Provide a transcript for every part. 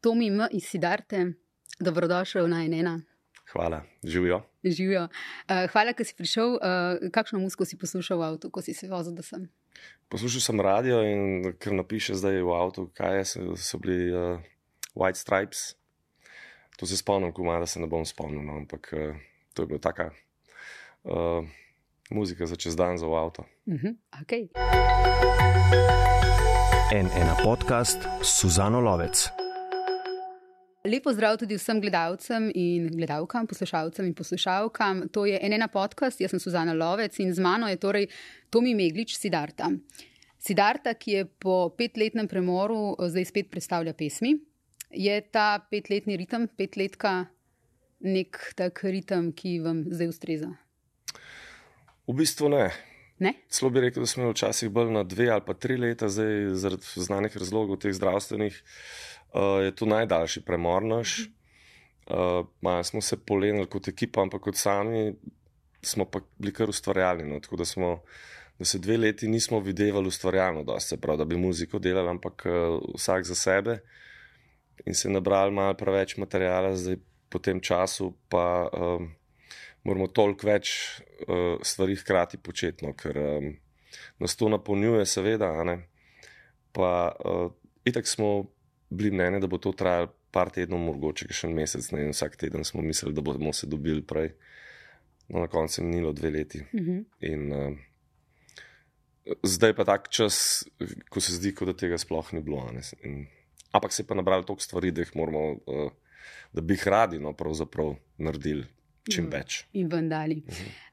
Tomi M. iz Sidarte, dobrodošel na Enena. Hvala, živijo. Živijo. Uh, hvala, da si prišel. Uh, kakšno muziko si poslušal v avtu, ko si se vozil, da sem? Poslušal sem radio in ker napiše zdaj v avtu, kaj je, so, so bili uh, White Stripes. To se spomnim, ko malo se ne bom spomnil, no, ampak uh, to je bila taka uh, muzika za čez dan za v avto. Uh -huh. okay. En ena podcast, Suzano Lovec. Lepo zdrav tudi vsem gledalcem in gledalkam, poslušalcem in poslušalkam. To je ena podcast, jaz sem Suzana Lovec in z mano je torej Tomi Meglič Sidarta. Sidarta, ki je po petletnem premoru zdaj spet predstavlja pesmi. Je ta petletni ritem, petletka, nek tak ritem, ki vam zdaj ustreza? V bistvu ne. ne? Celo bi rekel, da smo včasih bolj na dve ali pa tri leta, zdaj zaradi znanih razlogov, teh zdravstvenih uh, je to najdaljši premor naš. Uh, malo smo se polenili kot ekipa, ampak kot sami smo pa bili kar ustvarjalni. No, tako da, smo, da se dve leti nismo videli ustvarjalno, da se pravi, da bi muziko delali, ampak uh, vsak za sebe in se nabrali malo preveč materijala, zdaj po tem času pa um, moramo toliko več uh, stvari hkrati početi, no, ker um, nas to napolnjuje, seveda. Pa uh, itak smo bili mnenje, da bo to trajalo par tednov, mogoče še en mesec, ne in vsak teden smo mislili, da bomo se dobili prej. No, na koncu je minilo dve leti. Uh Mhm. -huh. in, uh, zdaj pa tak čas, ko se zdi, kot da tega sploh ni bilo. In, ampak se je pa nabrali toliko stvari, da, jih moramo, uh, da bi jih radi no, naredili čim Mm. več. In vendali.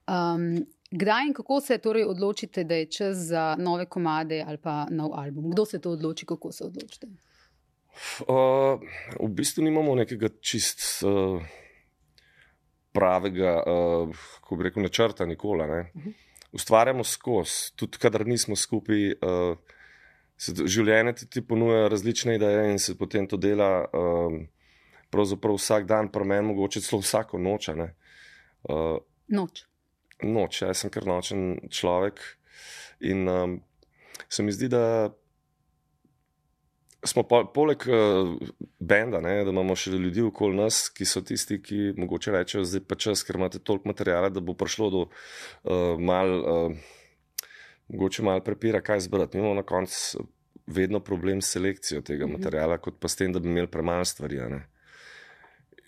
Um, kdaj in kako se torej odločite, da je čas za nove komade ali pa nov album? Kdo se to odloči, kako se odločite? Uh, v bistvu nimamo nekega čist uh, pravega, uh, kako bi rekel, načrta, nikoli. Ne? Ustvarjamo skozi, tudi kadar nismo skupaj. Uh, življenje ti, ti ponuja različne ideje in se potem to dela. Um, Pravzaprav vsak dan, pri meni, mogoče celo vsako noč. Uh, Noč. noč, jaz sem kar nočen človek. In um, se mi zdi, da smo po, poleg uh, benda, ne, da imamo še ljudi okoli nas, ki so tisti, ki mogoče rečejo, zdaj pa čas, ker imate toliko materijala, da bo prišlo do uh, mal, uh, mogoče malo prepira, kaj zbrati. Mi imamo na koncu vedno problem s selekcijo tega Mhm. materijala, kot pa s tem, da bi imeli premalo stvari. ne.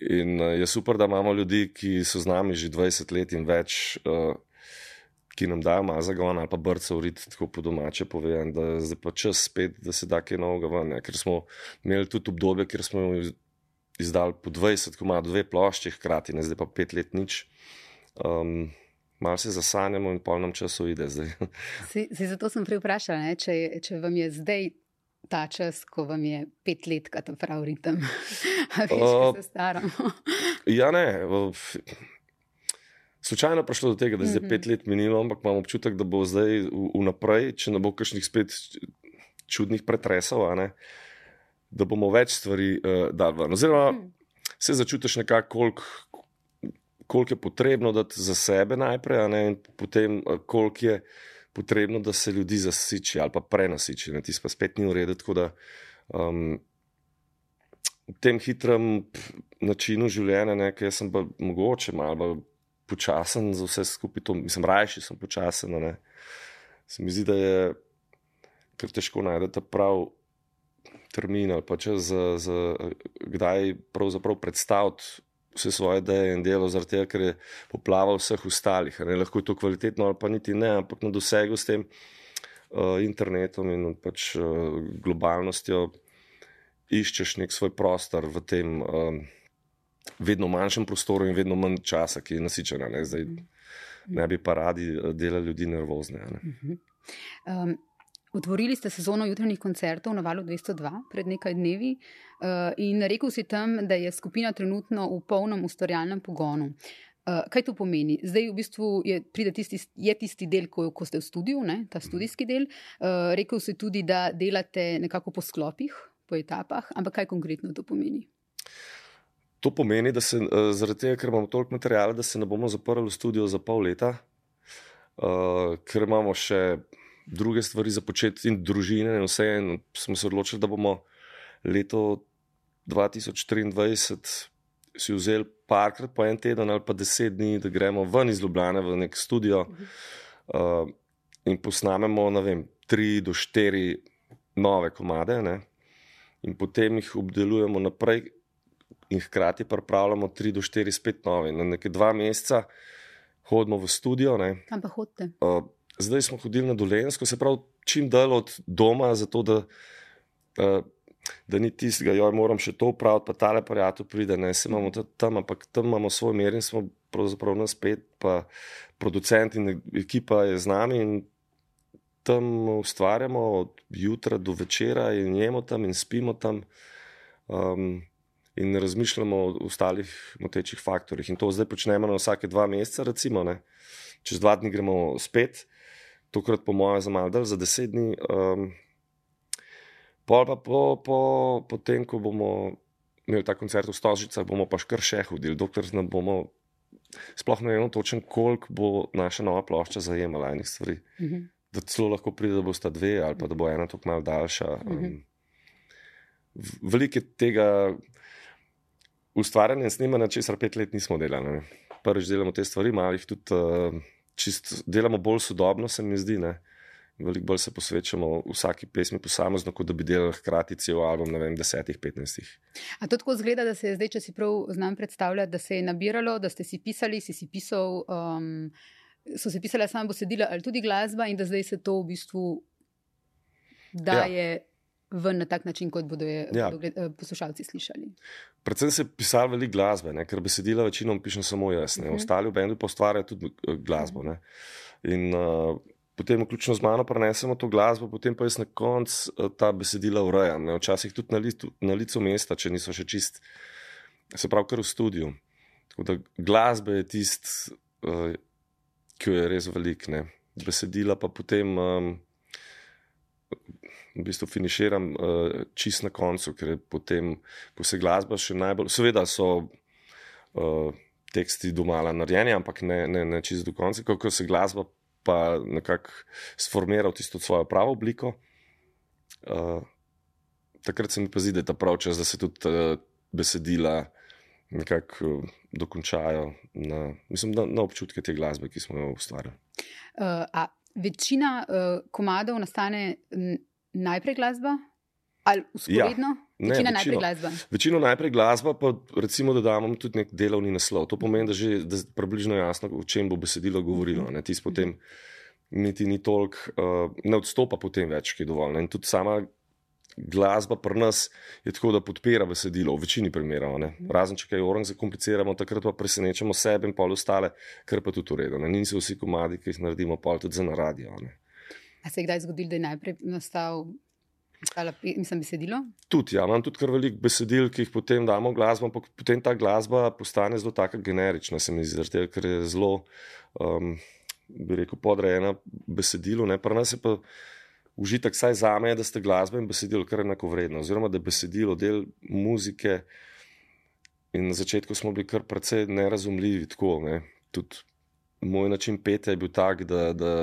In uh, je super, da imamo ljudi, ki so z nami že 20 let in več, uh, ki nam dajo malo zagon ali pa brca v rit, tako po domače povem, da je zdaj pa čas spet, da se da kaj novega ven. Ja. Ker smo imeli tudi obdobje, kjer smo iz- izdali po 20, ko ima dve plošči hkrati, ne zdaj pa pet let nič. Um, Malo se zasanjamo in pol nam času ide zdaj. Si, si zato sem prej vprašala, ne, če, če vam je zdaj ta čas, ko vam je pet let, ta pravi ritem. A veš, Uh, uh, se staramo. Ja, ne. Slučajno prišlo do tega, da je zdaj Mhm. pet let minilo, ampak imam občutek, da bo zdaj vnaprej, če ne bo kakšnih spet čudnih pretresov, ne, da bomo več stvari uh, dali ven. Oziroma, Mhm. se začutiš nekako, koliko kolik je potrebno dati za sebe najprej, ne, in potem eh, koliko je potrebno, da se ljudi zasiči ali pa prenasiči. ne, Tisto pa spet ni v redu. Tako da um, v tem hitrem načinu življenja, ne, ki sem pa mogoče malo počasen za vse skupaj, to, mislim, rajši sem počasen. Ne. Se mi zdi, da je kar težko najti prav termin ali pa čas, za, za, kdaj pravzaprav predstaviti vse svoje ideje in delo, zaradi tega, ker je poplava vseh ostalih. Ne. Lahko je to kvalitetno ali pa niti ne, ampak na dosegu s tem uh, internetom in pač uh, globalnostjo iščeš nek svoj prostor v tem um, vedno manjšem prostoru in vedno manj časa, ki je nasičen. a Ne. Zdaj, ne bi pa radi eh, delali ljudi nervozne. Ne. Um, Otvorili ste sezono jutranjih koncertov na valu 202 pred nekaj dnevi uh, in rekel si tam, da je skupina trenutno v polnem ustvarjalnem pogonu. Uh, kaj to pomeni? Zdaj v bistvu je, pride tisti, je tisti del, ko, ko ste v studiu, ne, ta študijski del. Uh, rekel si tudi, da delate nekako po sklopih, po etapah, ampak kaj konkretno to pomeni? To pomeni, da se uh, zaradi tega, ker imamo toliko materijala, da se ne bomo zaprli v studio za pol leta, uh, ker imamo še druge stvari za početi in družine in vse. In smo se odločili, da bomo leto 2023 si vzeli parkrat po en teden ali pa deset dni, da gremo ven iz Ljubljana v nek studio uh, in posnamemo, ne vem, tri do štiri nove komade, ne? in potem jih obdelujemo naprej, in hkrati pripravljamo tri do štiri spet nove. Na nekaj dva meseca hodimo v studio. Ne? Kam pa hodite? Uh, zdaj smo hodili na Dolensko, se pravi, čim dalj od doma, zato da. Uh, da ni tistega, jo moram še to upraviti, pa tale aparat pride, ne se imamo tam, ampak tam imamo svoj mer in smo pravzaprav nas pet, pa producent in ekipa je z nami in tam ustvarjamo od jutra do večera in jemo tam in spimo tam. Um, In razmišljamo o ostalih motečih faktorjih. In to zdaj počnemo na vsake dva meseca, recimo, ne. čez dva dni gremo spet, tokrat po mojem, za malo, za deset dni. Um, Pol pa po, po, po tem, ko bomo imeli ta koncert v Stožicah, bomo pa kar še hodili, dokler ne bomo sploh ne vemo točno, koliko bo naša nova plošča zajemala enih stvari. Uh mhm. -huh. Da celo lahko pride, da bo sta dve ali pa da bo ena tako malce daljša. Uh -huh. um, Veliko tega ustvarjanja in snemanja, česar pet let nismo delali. Prvič delamo te stvari, malo jih tudi uh, čist, delamo bolj sodobno, se mi zdi. Ne? veliko bolj se posvečamo vsaki pesmi posamezno, kot da bi delali hkrati cel album, ne vem, desetih, petnajstih. A to tako zgleda, da se je zdaj, če si prav znam predstavljati, da se je nabiralo, da ste si pisali, si si pisal, um, so se pisale samo besedila ali tudi glasba in da zdaj se to v bistvu daje. Ja. Ven na tak način, kot bodo, je, ja. bodo gled, poslušalci slišali. Predvsem se pisal veliko glasbe, ne? ker besedila večinoma pišem samo jaz, uh mhm. -huh. ostali v bendu pa ustvarjajo tudi eh, glasbo. Ne? In uh, potem, vključno z mano, prenesemo to glasbo, potem pa jaz na koncu eh, ta besedila urejam. Ne? Včasih tudi na, litu, na licu mesta, če niso še čist, se pravi, kar v studiu. Tako da glasbe je tist, uh, ki jo je res velik, ne? besedila pa potem. Um, V bistvu finiširam uh, čist na koncu, ker je potem, ko se glasba še najbolj. Seveda so uh, teksti domala narejeni, ampak ne, ne, ne čist do konca, ko se glasba pa nekako sformiral tisto svojo pravo obliko. Uh, takrat se mi pa zdi, da je ta prav čas, da se tudi uh, besedila nekako uh, dokončajo na, mislim, na, na občutke te glasbe, ki smo jo ustvarili. Uh, večina uh, komadov nastane najprej glasba ali usporedno? Ja. Večina najprej glasba. Večino najprej glasba, pa recimo, da damo tudi nek delovni naslov. To pomeni, da je približno jasno, o čem bo besedilo govorilo. Ne? Tisti potem niti ni toliko, uh, ne odstopa potem več, ki je dovolj. Ne? In tudi sama glasba pri nas je tako, da podpira besedilo, v večini primerov. Razen če kaj orang zakompliciramo, takrat pa presenečamo sebe in pol ostale, kar pa tudi uredo. Niso vsi komadi, ki jih naredimo, pol tudi za na radio. A se je kdaj zgodilo, da je najprej nastal Stala, mislim, besedilo? Tudi, ja, imam tudi kar veliko besedil, ki jih potem damo glasbo, ampak potem ta glasba postane zelo tako generična, se mi zdi, ker je zelo, um, bi rekel, podrejena besedilu. Ne? Pri nas je pa užitek, saj za me, da ste glasba in besedilo kar enako vredno, oziroma da je besedilo del muzike. In na začetku smo bili kar precej nerazumljivi. Tako, ne? Tudi moj način petja je bil tak, da. da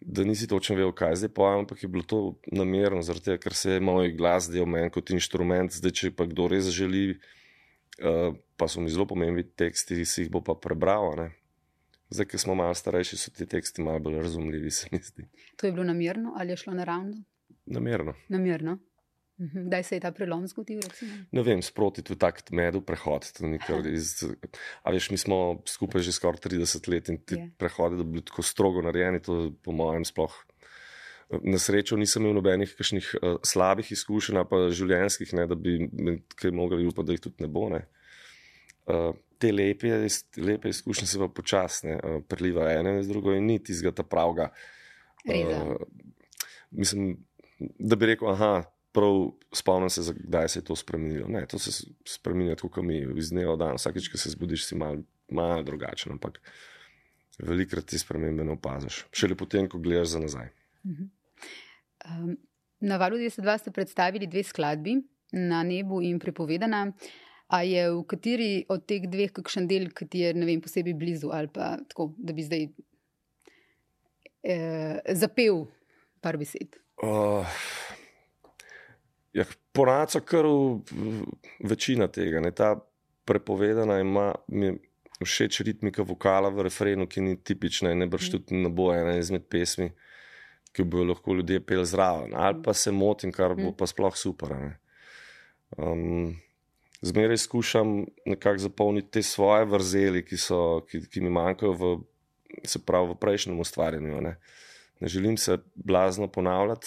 da nisi točno vedel, kaj zdaj povem, ampak je bilo to namerno, zato ker se je moj glas del meni kot inštrument, zdaj če pa kdo res želi, uh, pa so mi zelo pomembni teksti, si jih bo pa prebral. Ne? Zdaj, ki smo malo starejši, so ti teksti malo bolj razumljivi, se mi zdi. To je bilo namerno ali je šlo naravno? Namerno. Namerno. Mhm. Kdaj se je ta prelom zgodil? Recimo? Ne vem, sproti tu tak medu prehod. Iz, a veš, mi smo skupaj že skoraj 30 let in ti yeah. prehodi, da bi bili tako strogo narejeni, to po mojem sploh. Na srečo nisem imel nobenih kakšnih uh, slabih izkušenj, pa življenjskih, ne, da bi kaj mogli upati, da jih tudi ne bo. Ne. Uh, te lepe, lepe izkušnje se pa počasne uh, preliva ene z drugo in ni tizga ta pravga. Uh, mislim, da bi rekel, aha, prav spomnim se, kdaj se je to spremenilo. Ne, to se spremenja tako, kot mi iz dneva v dan. Vsakeč, ko se zbudiš, si malo mal drugačen, ampak velikrat ti spremembe ne opaziš. Šele potem, ko gledaš za nazaj. Um, na valu 22 ste predstavili dve skladbi, Na nebu in prepovedana. A je v kateri od teh dveh kakšen del, ki ti je vem, posebej blizu, ali pa tako, da bi zdaj eh, zapel par besed? Uh, Ja, Ponaco, kar večina tega. Ne, ta prepovedana ima mi je všeč ritmika vokala v refrenu, ki ni tipična in ne brž tudi ne bo ena izmed pesmi, ki bi jo lahko ljudje pel zraven. Ali pa se motim, kar bo pa sploh super. ne. Um, zmeraj skušam nekako zapolniti te svoje vrzeli, ki, so, ki, ki mi manjkajo v, pravi, v prejšnjem ustvarjanju. Ne. ne želim se blazno ponavljati.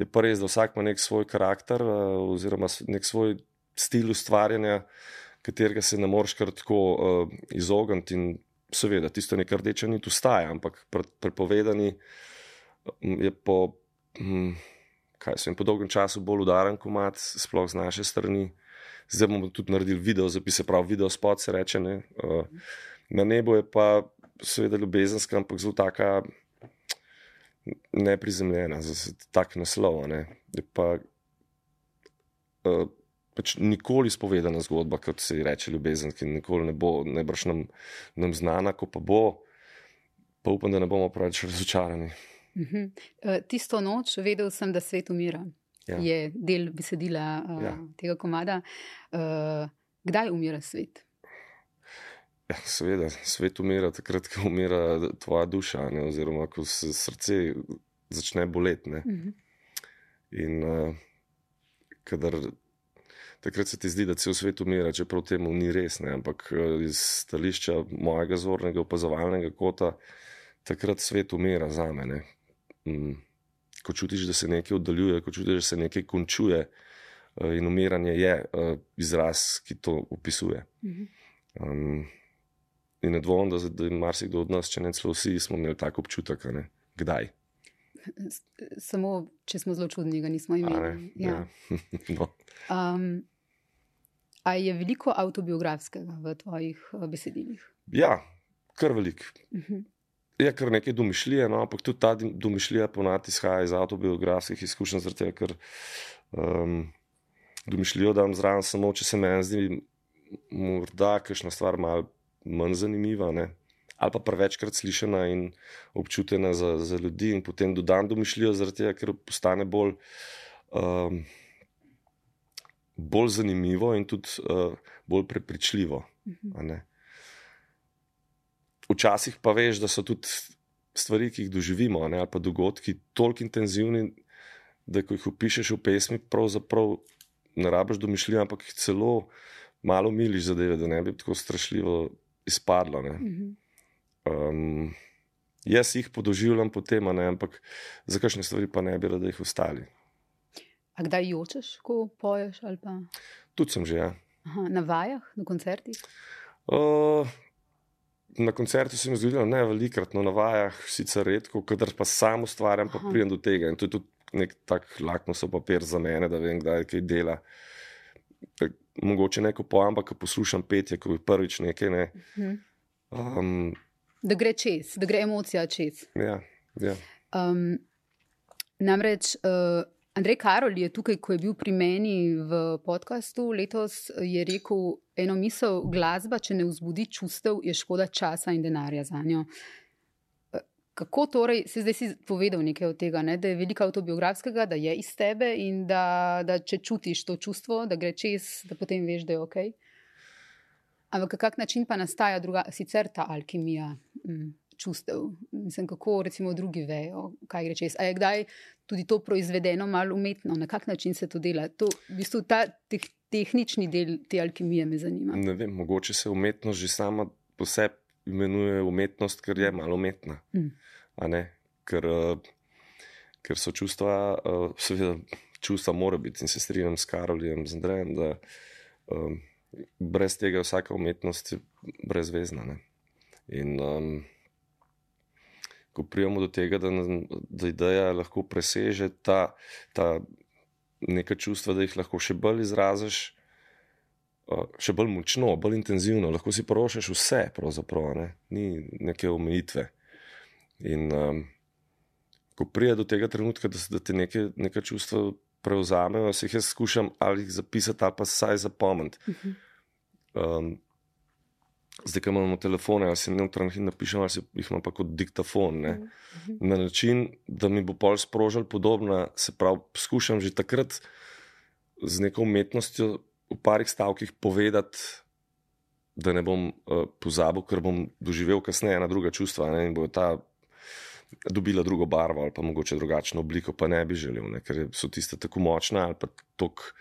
Je pa res, da vsak ima nek svoj karakter, uh, oziroma nek svoj stil ustvarjanja, katerega se ne moreš kar tako uh, izogniti. In seveda, tisto nekaj rdeče niti ustaja, ampak pre, prepovedani mm, je po, hm, kaj se jim po dolgem času bolj udaren komat, sploh z naše strani. Zdaj bomo tudi naredili video, zapis, se pravi, video spot se reče. Ne? Uh, na nebu je pa seveda ljubezenska, ampak zelo taka neprizemljena, za tak naslov. Ne? Je pa uh, pač nikoli spovedana zgodba, kot se ji reče ljubezen, ki nikoli ne bo, najbrž nam, nam znana, ko pa bo, pa upam, da ne bomo preveč razočarani. Mhm. Eh, Tisto noč vedel sem, da svet umira. Ja. Je del besedila uh, Ja. tega komada. Uh, kdaj umira svet? Ja, seveda, svet umira takrat, ko umira tvoja duša, ne, oziroma ko se srce začne boleti. ne. Mhm. In uh, kadar takrat se ti zdi, da cel svet umira, čeprav temu ni res, ne, ampak uh, iz stališča mojega zornega opazovalnega kota, takrat svet umira za mene. Mm. Ko čutiš, da se nekaj oddaljuje, ko čutiš, da se nekaj končuje, uh, in umiranje je uh, izraz, ki to opisuje. Mhm. Um, in ne dvomim, da, da je marsikdo od nas, če ne celo vsi, smo imeli tako občutek, ne? kdaj. Samo, če smo zelo čudni, ga nismo imeli. ne? Ja. no. Um, a je veliko avtobiografskega v tvojih uh, besedilih? ja, kar velik. Mhm. Je kar nekaj domišljije, no, ampak tudi ta domišljija ponati izhaja iz avtobiografskih izkušenj, zaradi tega, ker um, domišljijo dam zraven samo, če se meni zdi morda kakšna stvar malo manj zanimiva, ne? ali pa prevečkrat slišena in občutena za, za ljudi, in potem dodam domišljijo, zaradi tega, ker postane bolj, um, bolj zanimivo in tudi uh, bolj prepričljivo. Mhm. Včasih pa veš, da so tudi stvari, ki jih doživimo, ne, ali pa dogodki, toliko intenzivni, da ko jih opišeš v pesmi, pravzaprav ne rabiš domišljati, ampak jih celo malo miliš zadeve, da ne bi tako strašljivo izpadlo. Ne. Mhm. Um, jaz jih podoživljam potem, ne, ampak za kakšne stvari pa ne bi rad, da jih ostali. A kdaj jočeš, ko poješ? Pa... Tudi sem že, ja. Aha, na vajah, na koncertih? Uh, na koncertu se mi da ne velikrat, no na vajah sicer redko, kadar pa sam ustvarjam, pa Aha. pridem do tega. In to je tudi nek tak lakmusov papir za mene, da vem, kdaj kaj dela. Mogoče neko pojem, ampak ko poslušam petje, ko je prvič nekaj. Ne, Mhm. um, Da gre čez, da gre emocija čez. ja, ja. Um, namreč uh, Andrej Karol je tukaj, ko je bil pri meni v podkastu letos, je rekel eno misel: glasba, če ne vzbudi čustev, je škoda časa in denarja za njo. Kako torej, se zdaj si povedal nekaj od tega, ne? da je veliko avtobiografskega, da je iz tebe in da, da če čutiš to čustvo, da gre čez, da potem veš, da je ok. Ampak na kak način pa nastaja druga, sicer ta alkimija mm, čustev? Mislim, kako recimo drugi vejo, kaj gre čez. A je kdaj tudi to proizvedeno malo umetno, na kak način se to dela? To, v bistvu ta teh, tehnični del te alkimije me zanima. Ne vem, mogoče se umetnost že sama po sebi imenuje umetnost, ker je malo umetna. Mm. Ker, uh, ker so čustva, uh, seveda, čustva mora biti in se strinjam s Karolijem, z Andrejem, da um, brez tega je vsaka umetnost brezvezna. Ne? In um, ko prijemo do tega, da, da ideja lahko preseže ta, ta neka čustva, da jih lahko še bolj izraziš. Uh, Še bolj močno, bolj intenzivno, lahko si porošaš vse, pravzaprav, ne? ni neke omejitve. In um, ko pride do tega trenutka, da, se- da te neke, neka čustva prevzamejo, se jih jaz skušam ali jih zapisati, ali pa saj zapomniti. Mhm. Um, zdaj, ko imamo telefone, ali si neutralnih in napišem, ali jih imam pa kot diktafon. Ne? Mhm. Na način, da mi bo pol sprožil podobno, se pravi, skušam že takrat z neko umetnostjo v parih stavkih povedati, da ne bom uh, pozabil, ker bom doživel kasneje ena druga čustva ne, in bo ta dobila drugo barvo ali pa mogoče drugačno obliko, pa ne bi želel, ne, ker so tiste tako močne ali pa tako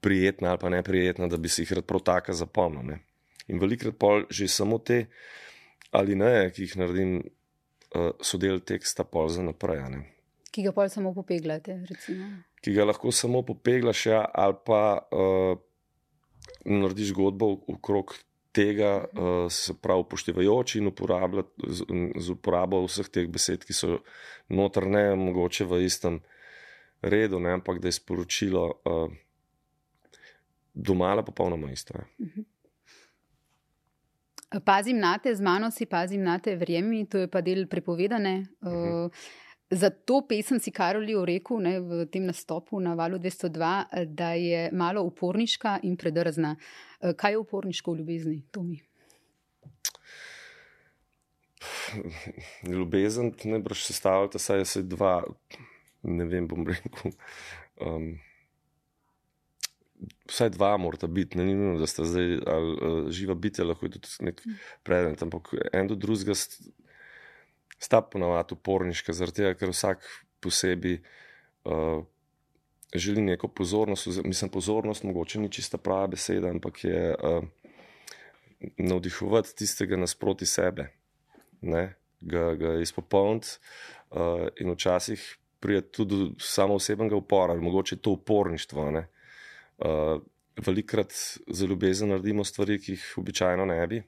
prijetne ali pa neprijetne, da bi si jih rad prav tako zapomnil. Ne. In velikrat pol že samo te ali ne, ki jih naredim, uh, so del teksta pol za naprej. Ne. Ki ga pol samo popeglate, recimo. Ki ga lahko samo popeglaš, ja, ali pa uh, narediš zgodbo okrog tega, uh, se pravi, upoštevajoč in uporabljati z, z uporabo vseh teh besed, ki so notrne, mogoče v istem redu, ne, ampak da je sporočilo uh, domala popolnoma isto. Mhm. Pazim na te, z mano si pazim na te, verjemi, to je pa del prepovedane. Uh, za to pesem si Karolijo rekel ne, v tem nastopu na valu 202, da je malo uporniška in predrzna. Kaj je uporniško v ljubezni, Tomi? Ljubezen, sestavljal, da saj se dva, ne vem, bom rekel. Um, Vsaj dva, morata biti, ne vem, da sta zdaj ali, uh, živa bitja, lahko je tudi nek predmet, ampak en do drugega sta ponovadi uporniška, zaradi tega, ker vsak posebej uh, želi neko pozornost. Mislim, pozornost, mogoče ni čista prava beseda, ampak je uh, navdihovati tistega nasproti sebe, ne? ga, ga izpopolniti uh, in včasih pride tudi do samo osebnega upora, mogoče to uporništvo. Uh, velikrat za ljubezen naredimo stvari, ki jih običajno ne bi.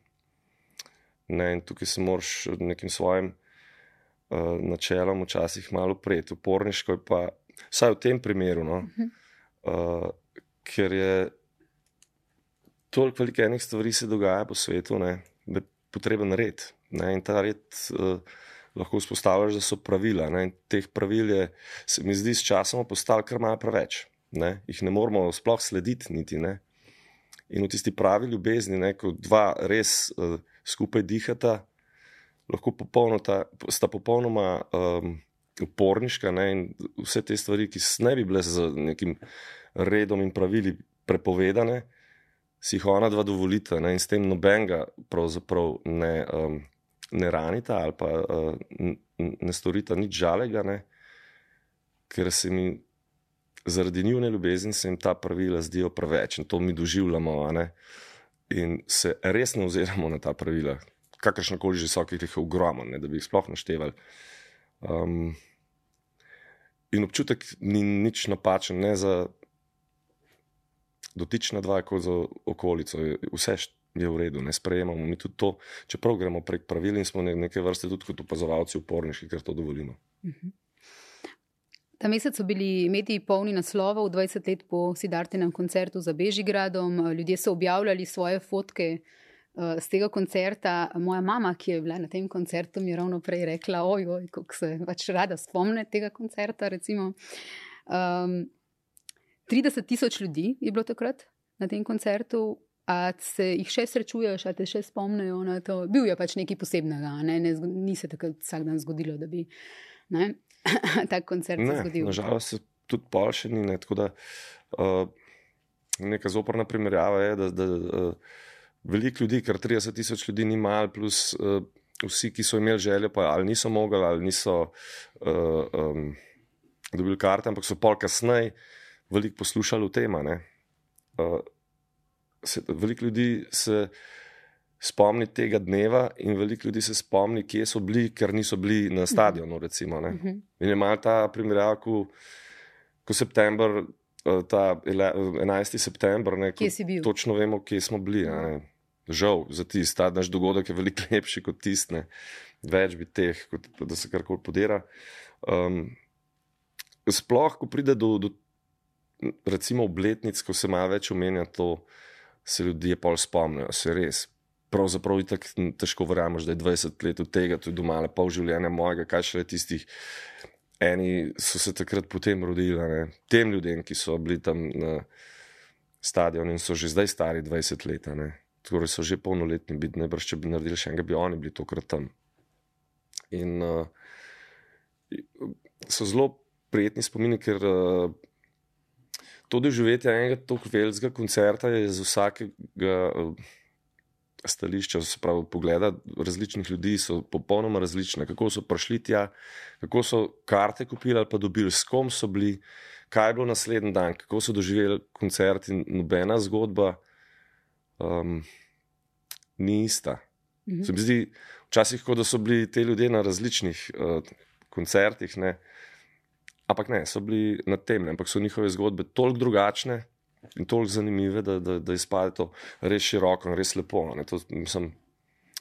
Ne, in tukaj se moraš nekim svojim uh, načelom včasih malo prijeti, uporniško, pa vsaj v tem primeru, no, uh, ker je toliko velikih stvari se dogaja po svetu, ne, da je potreben red. Ne, in ta red uh, lahko vzpostavljaš, da so pravila. Ne, teh pravil je, se mi zdi, s časom postalo kar malo preveč. Ne, jih ne moramo sploh slediti, niti ne. In v tisti pravi ljubezni, ne, ko dva res uh, skupaj dihata, lahko popolnota, sta popolnoma um, uporniška ne, in vse te stvari, ki ne bi bile z nekim redom in pravili prepovedane, si jih ona dva dovolita ne, in s tem nobenega pravzaprav ne, um, ne ranita ali pa uh, ne storita nič žalega, ne, ker se mi. Zaradi njihove ljubezni se jim ta pravila zdijo preveč in to mi doživljamo, in se res ne oziramo na ta pravila, kakršno koli že so, ki jih je ogromno, da bi jih sploh naštevali. Um, in občutek ni nič napačen, ne za dotična dva, kot za okolico. Vse je v redu, ne sprejemamo mi tudi to, čeprav gremo prek pravil in smo neke vrste tudi kot opazovalci uporniški, ker to dovolimo. Mhm. Ta mesec so bili mediji polni naslovov, 20 let po Sidartinem koncertu za Bežigradom. Ljudje so objavljali svoje fotke, z eh, tega koncerta. Moja mama, ki je bila na tem koncertu, mi je ravno prej rekla: Ojoj, kako se pač rada spomne tega koncerta. Um, 30 tisoč ljudi je bilo takrat na tem koncertu. A se jih še srečuješ, ali te še spomnijo na to? Bil je pač nekaj posebnega, ne? Ne, ni se tako vsak dan zgodilo, da bi ne, tak koncert ne, zgodil. Nažalost, se tudi polšeni. Ne, tako da uh, neka zoprna primerjava je, da. da uh, veliko ljudi, kar 30 tisoč ljudi ni malo, plus uh, vsi, ki so imeli željo, pa ali niso mogli, ali niso uh, um, dobili karte, ampak so pol kasneje veliko poslušali v tem. Uh, veliko ljudi se spomni tega dneva, in veliko ljudi se spomni, kje so bili, ker niso bili na stadionu. Recimo, mhm. in je malo ta primerjava, ko, ko september. Ta 11. september, ne, točno vemo, kje smo bili. Ne žal za tisti, ta naš dogodek je veliko lepši kot tisti, več bi teh, kot da se karkoli podira. Um, sploh, ko pride do, do recimo, obletnic, ko se malo več omenja, to se ljudje pol spomnijo, se res. Pravzaprav je tako težko verjameti, da je 20 let od tega, to je domale pol življenja mojega, kaj še le tistih. Eni so se takrat potem rodili, ne? tem ljudem, ki so bili tam na stadionu in so že zdaj stari 20 let torej so že polnoletni, biti najbrž, če bi naredili še enega, bi oni bili tokrat tam. In uh, so zelo prijetni spomini, ker uh, to doživetje enega tako velikega koncerta je z vsakega uh, stališča, se pravi, pogleda različnih ljudi, so popolnoma različne. Kako so prišli tja, kako so karte kupili pa dobili, s kom so bili, kaj je bilo naslednji dan, kako so doživeli koncert in nobena zgodba um, ni ista. Mhm. Se mi zdi, včasih, kot da so bili ti ljudje na različnih uh, koncertih, ne? ampak ne, so bili na tem, ampak so njihove zgodbe toliko drugačne in toliko zanimive, da, da, da izpade to res široko in res lepo. To, mislim,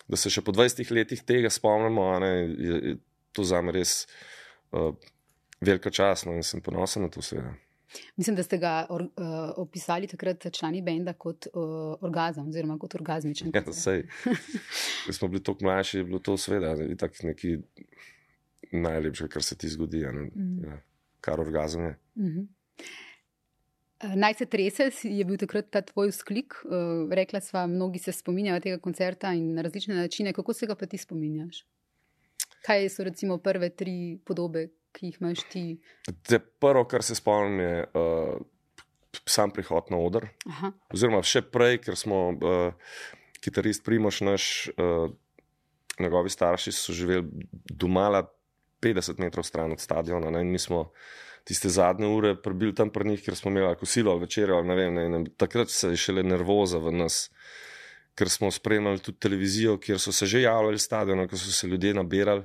da se še po 20 letih tega spomnimo, ne, je, je to za me res uh, velika čast no, in sem ponosen na to vse. Mislim, da ste ga or, uh, opisali takrat člani Benda kot uh, orgazem, oziroma kot orgazmičen. Ja, sej. Ko smo bili tako mlajši, je bilo to sveda, nekaj najlepšega, kar se ti zgodi. Mm. Ja, kar orgazem je. Mm -hmm. Naj se trese, je bil takrat ta tvoj sklik. Uh, rekla sva, mnogi se spominjajo tega koncerta in na različne načine. Kako se ga pa ti spominjaš? Kaj so recimo prve tri podobe, ki jih imaš ti? Te prvo, kar se spomnim, je uh, sam prihod na oder. Aha. Oziroma, še prej, ker smo uh, kitarist Primoš, naš, uh, njegovi starši so živeli doma, 50 metrov stran od stadiona. Ne, in mi smo tiste zadnje ure prebili tam pri njih, ker smo imeli kosilo ali večerjo. Ne vem, ne, ne, takrat se je šele nervoza v nas. Ker smo spremljali tudi televizijo, kjer so se že javljali stadion, ko so se ljudje nabirali.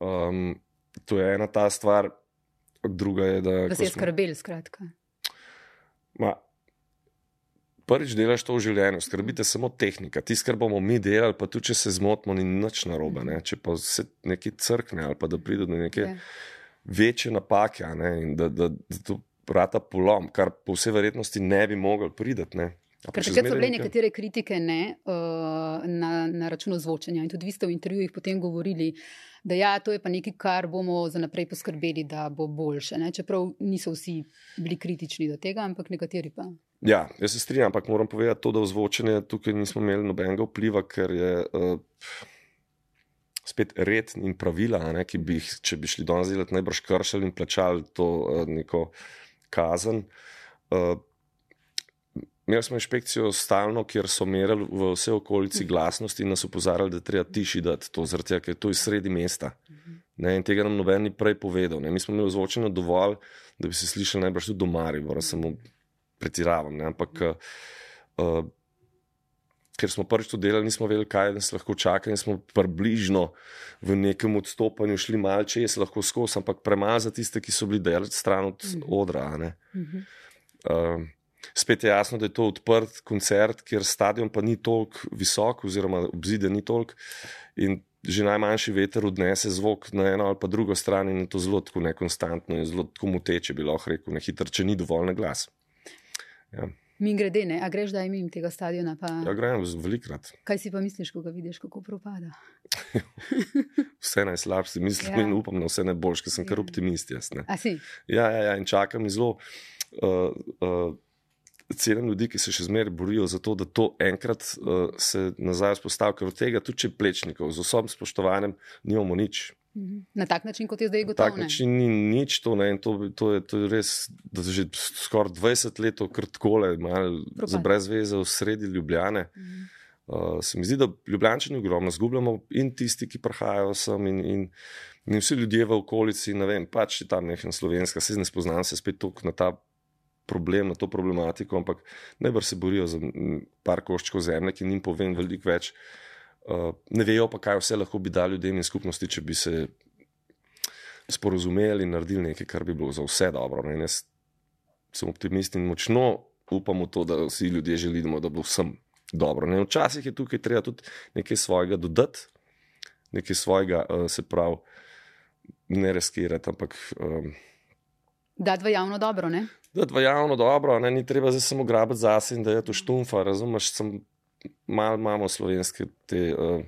Um, to je ena ta stvar, druga je, da. Da se je skrbel, skratka. Ma, prvič delaš to v življenju, skrbite samo tehnika. Ti skrbimo mi delali, pa tudi če se zmotimo, ni nič narobe. Ne? Če pa se nekaj crkne ali pa da pride do neke je. večje napake ne? in da, da, da to vrata polom, kar po vsej verjetnosti ne bi mogel prideti. Ker takrat so bile nekatere kritike ne, uh, na, na račun ozvočenja. In tudi vi ste v intervjujih potem govorili, da ja, to je pa nekaj, kar bomo za naprej poskrbeli, da bo boljše. Ne? Čeprav niso vsi bili kritični do tega, ampak nekateri pa. Ja, jaz se strinjam, ampak moram povedati to, da ozvočenje tukaj nismo imeli nobenega vpliva, ker je. Uh, Spet red in pravila, ne, ki bi jih, če bi šli danes delati, najbrž kršili in plačali to uh, neko kazen. Uh, Imeli smo inšpekcijo stalno, kjer so merili v vse okolici mhm. glasnosti in nas upozarjali, da treba tiši dati to, zaradi tega, ker je to iz sredi mesta. Ne, in tega nam noben ni prej povedal. Ne. Mi smo imeli zvočeno dovolj, da bi se slišali najbrž tudi doma, da samo pretiravam. Ne. Ampak, uh, ker smo prvič to delali, nismo vedeli, kaj nas lahko čaka in smo približno v nekem odstopanju šli malce, jaz lahko skozi, ampak premalo za tiste, ki so bili delati stran od mhm. odra. Uh, Spet je jasno, da je to odprt koncert, ker stadion pa ni toliko visok, oziroma obzide ni toliko. In že najmanjši veter odnese zvok na eno ali pa drugo stran, in je to zelo tako nekonstantno in zelo tako muteče, bi lahko rekel, ne hitro, če ni dovolj na glas. Ja. Mi grede, ne? a greš, da imam tega stadiona? Pa... Ja, grem velikrat. Kaj si pa misliš, ko ga vidiš, kako propada? vse najslabše, mislim ja. in upam na vse najboljše, ker sem ja. kar optimist. Jaz, ja, ja, ja, in čakam zelo. Uh, uh, celim ljudi, ki se še zmeraj borijo za to, da to enkrat uh, se nazaj vzpostavi, ker od tega tudi plečnikov, z vsem spoštovanjem, nimamo nič. Mhm. Na tak način, kot je zdaj gotovo. Na tak način ni nič to, ne, to, to, je, to je res, da že skoraj 20 let, kar takole, za brez veze v sredi Ljubljane. Uh, se mi zdi, da Ljubljani ogromno zgubljamo in tisti, ki prihajajo sem, in, in, in vsi ljudje v okolici, ne vem, pač tam nekaj slovenska, se ne spoznam se spet toliko na ta problem, na to problematiko, ampak najbolj se borijo za par koščkov zemlje, ki jim povem veliko več. Uh, ne vejo pa, kaj vse lahko bi dali ljudem in skupnosti, če bi se sporozumeli in naredili nekaj, kar bi bilo za vse dobro. Ne? Jaz sem optimist in močno upam v to, da vsi ljudje želimo, da bo vsem dobro. Ne? Včasih je tukaj treba tudi nekaj svojega dodati, nekaj svojega, uh, se pravi, ne reskirati, ampak. Um, Dati v javno dobro, ne? Da je javno dobro, ne, ni treba zdaj samo grabiti zase in da je to štumfa. Razumeš, sem malo imamo slovenske te uh,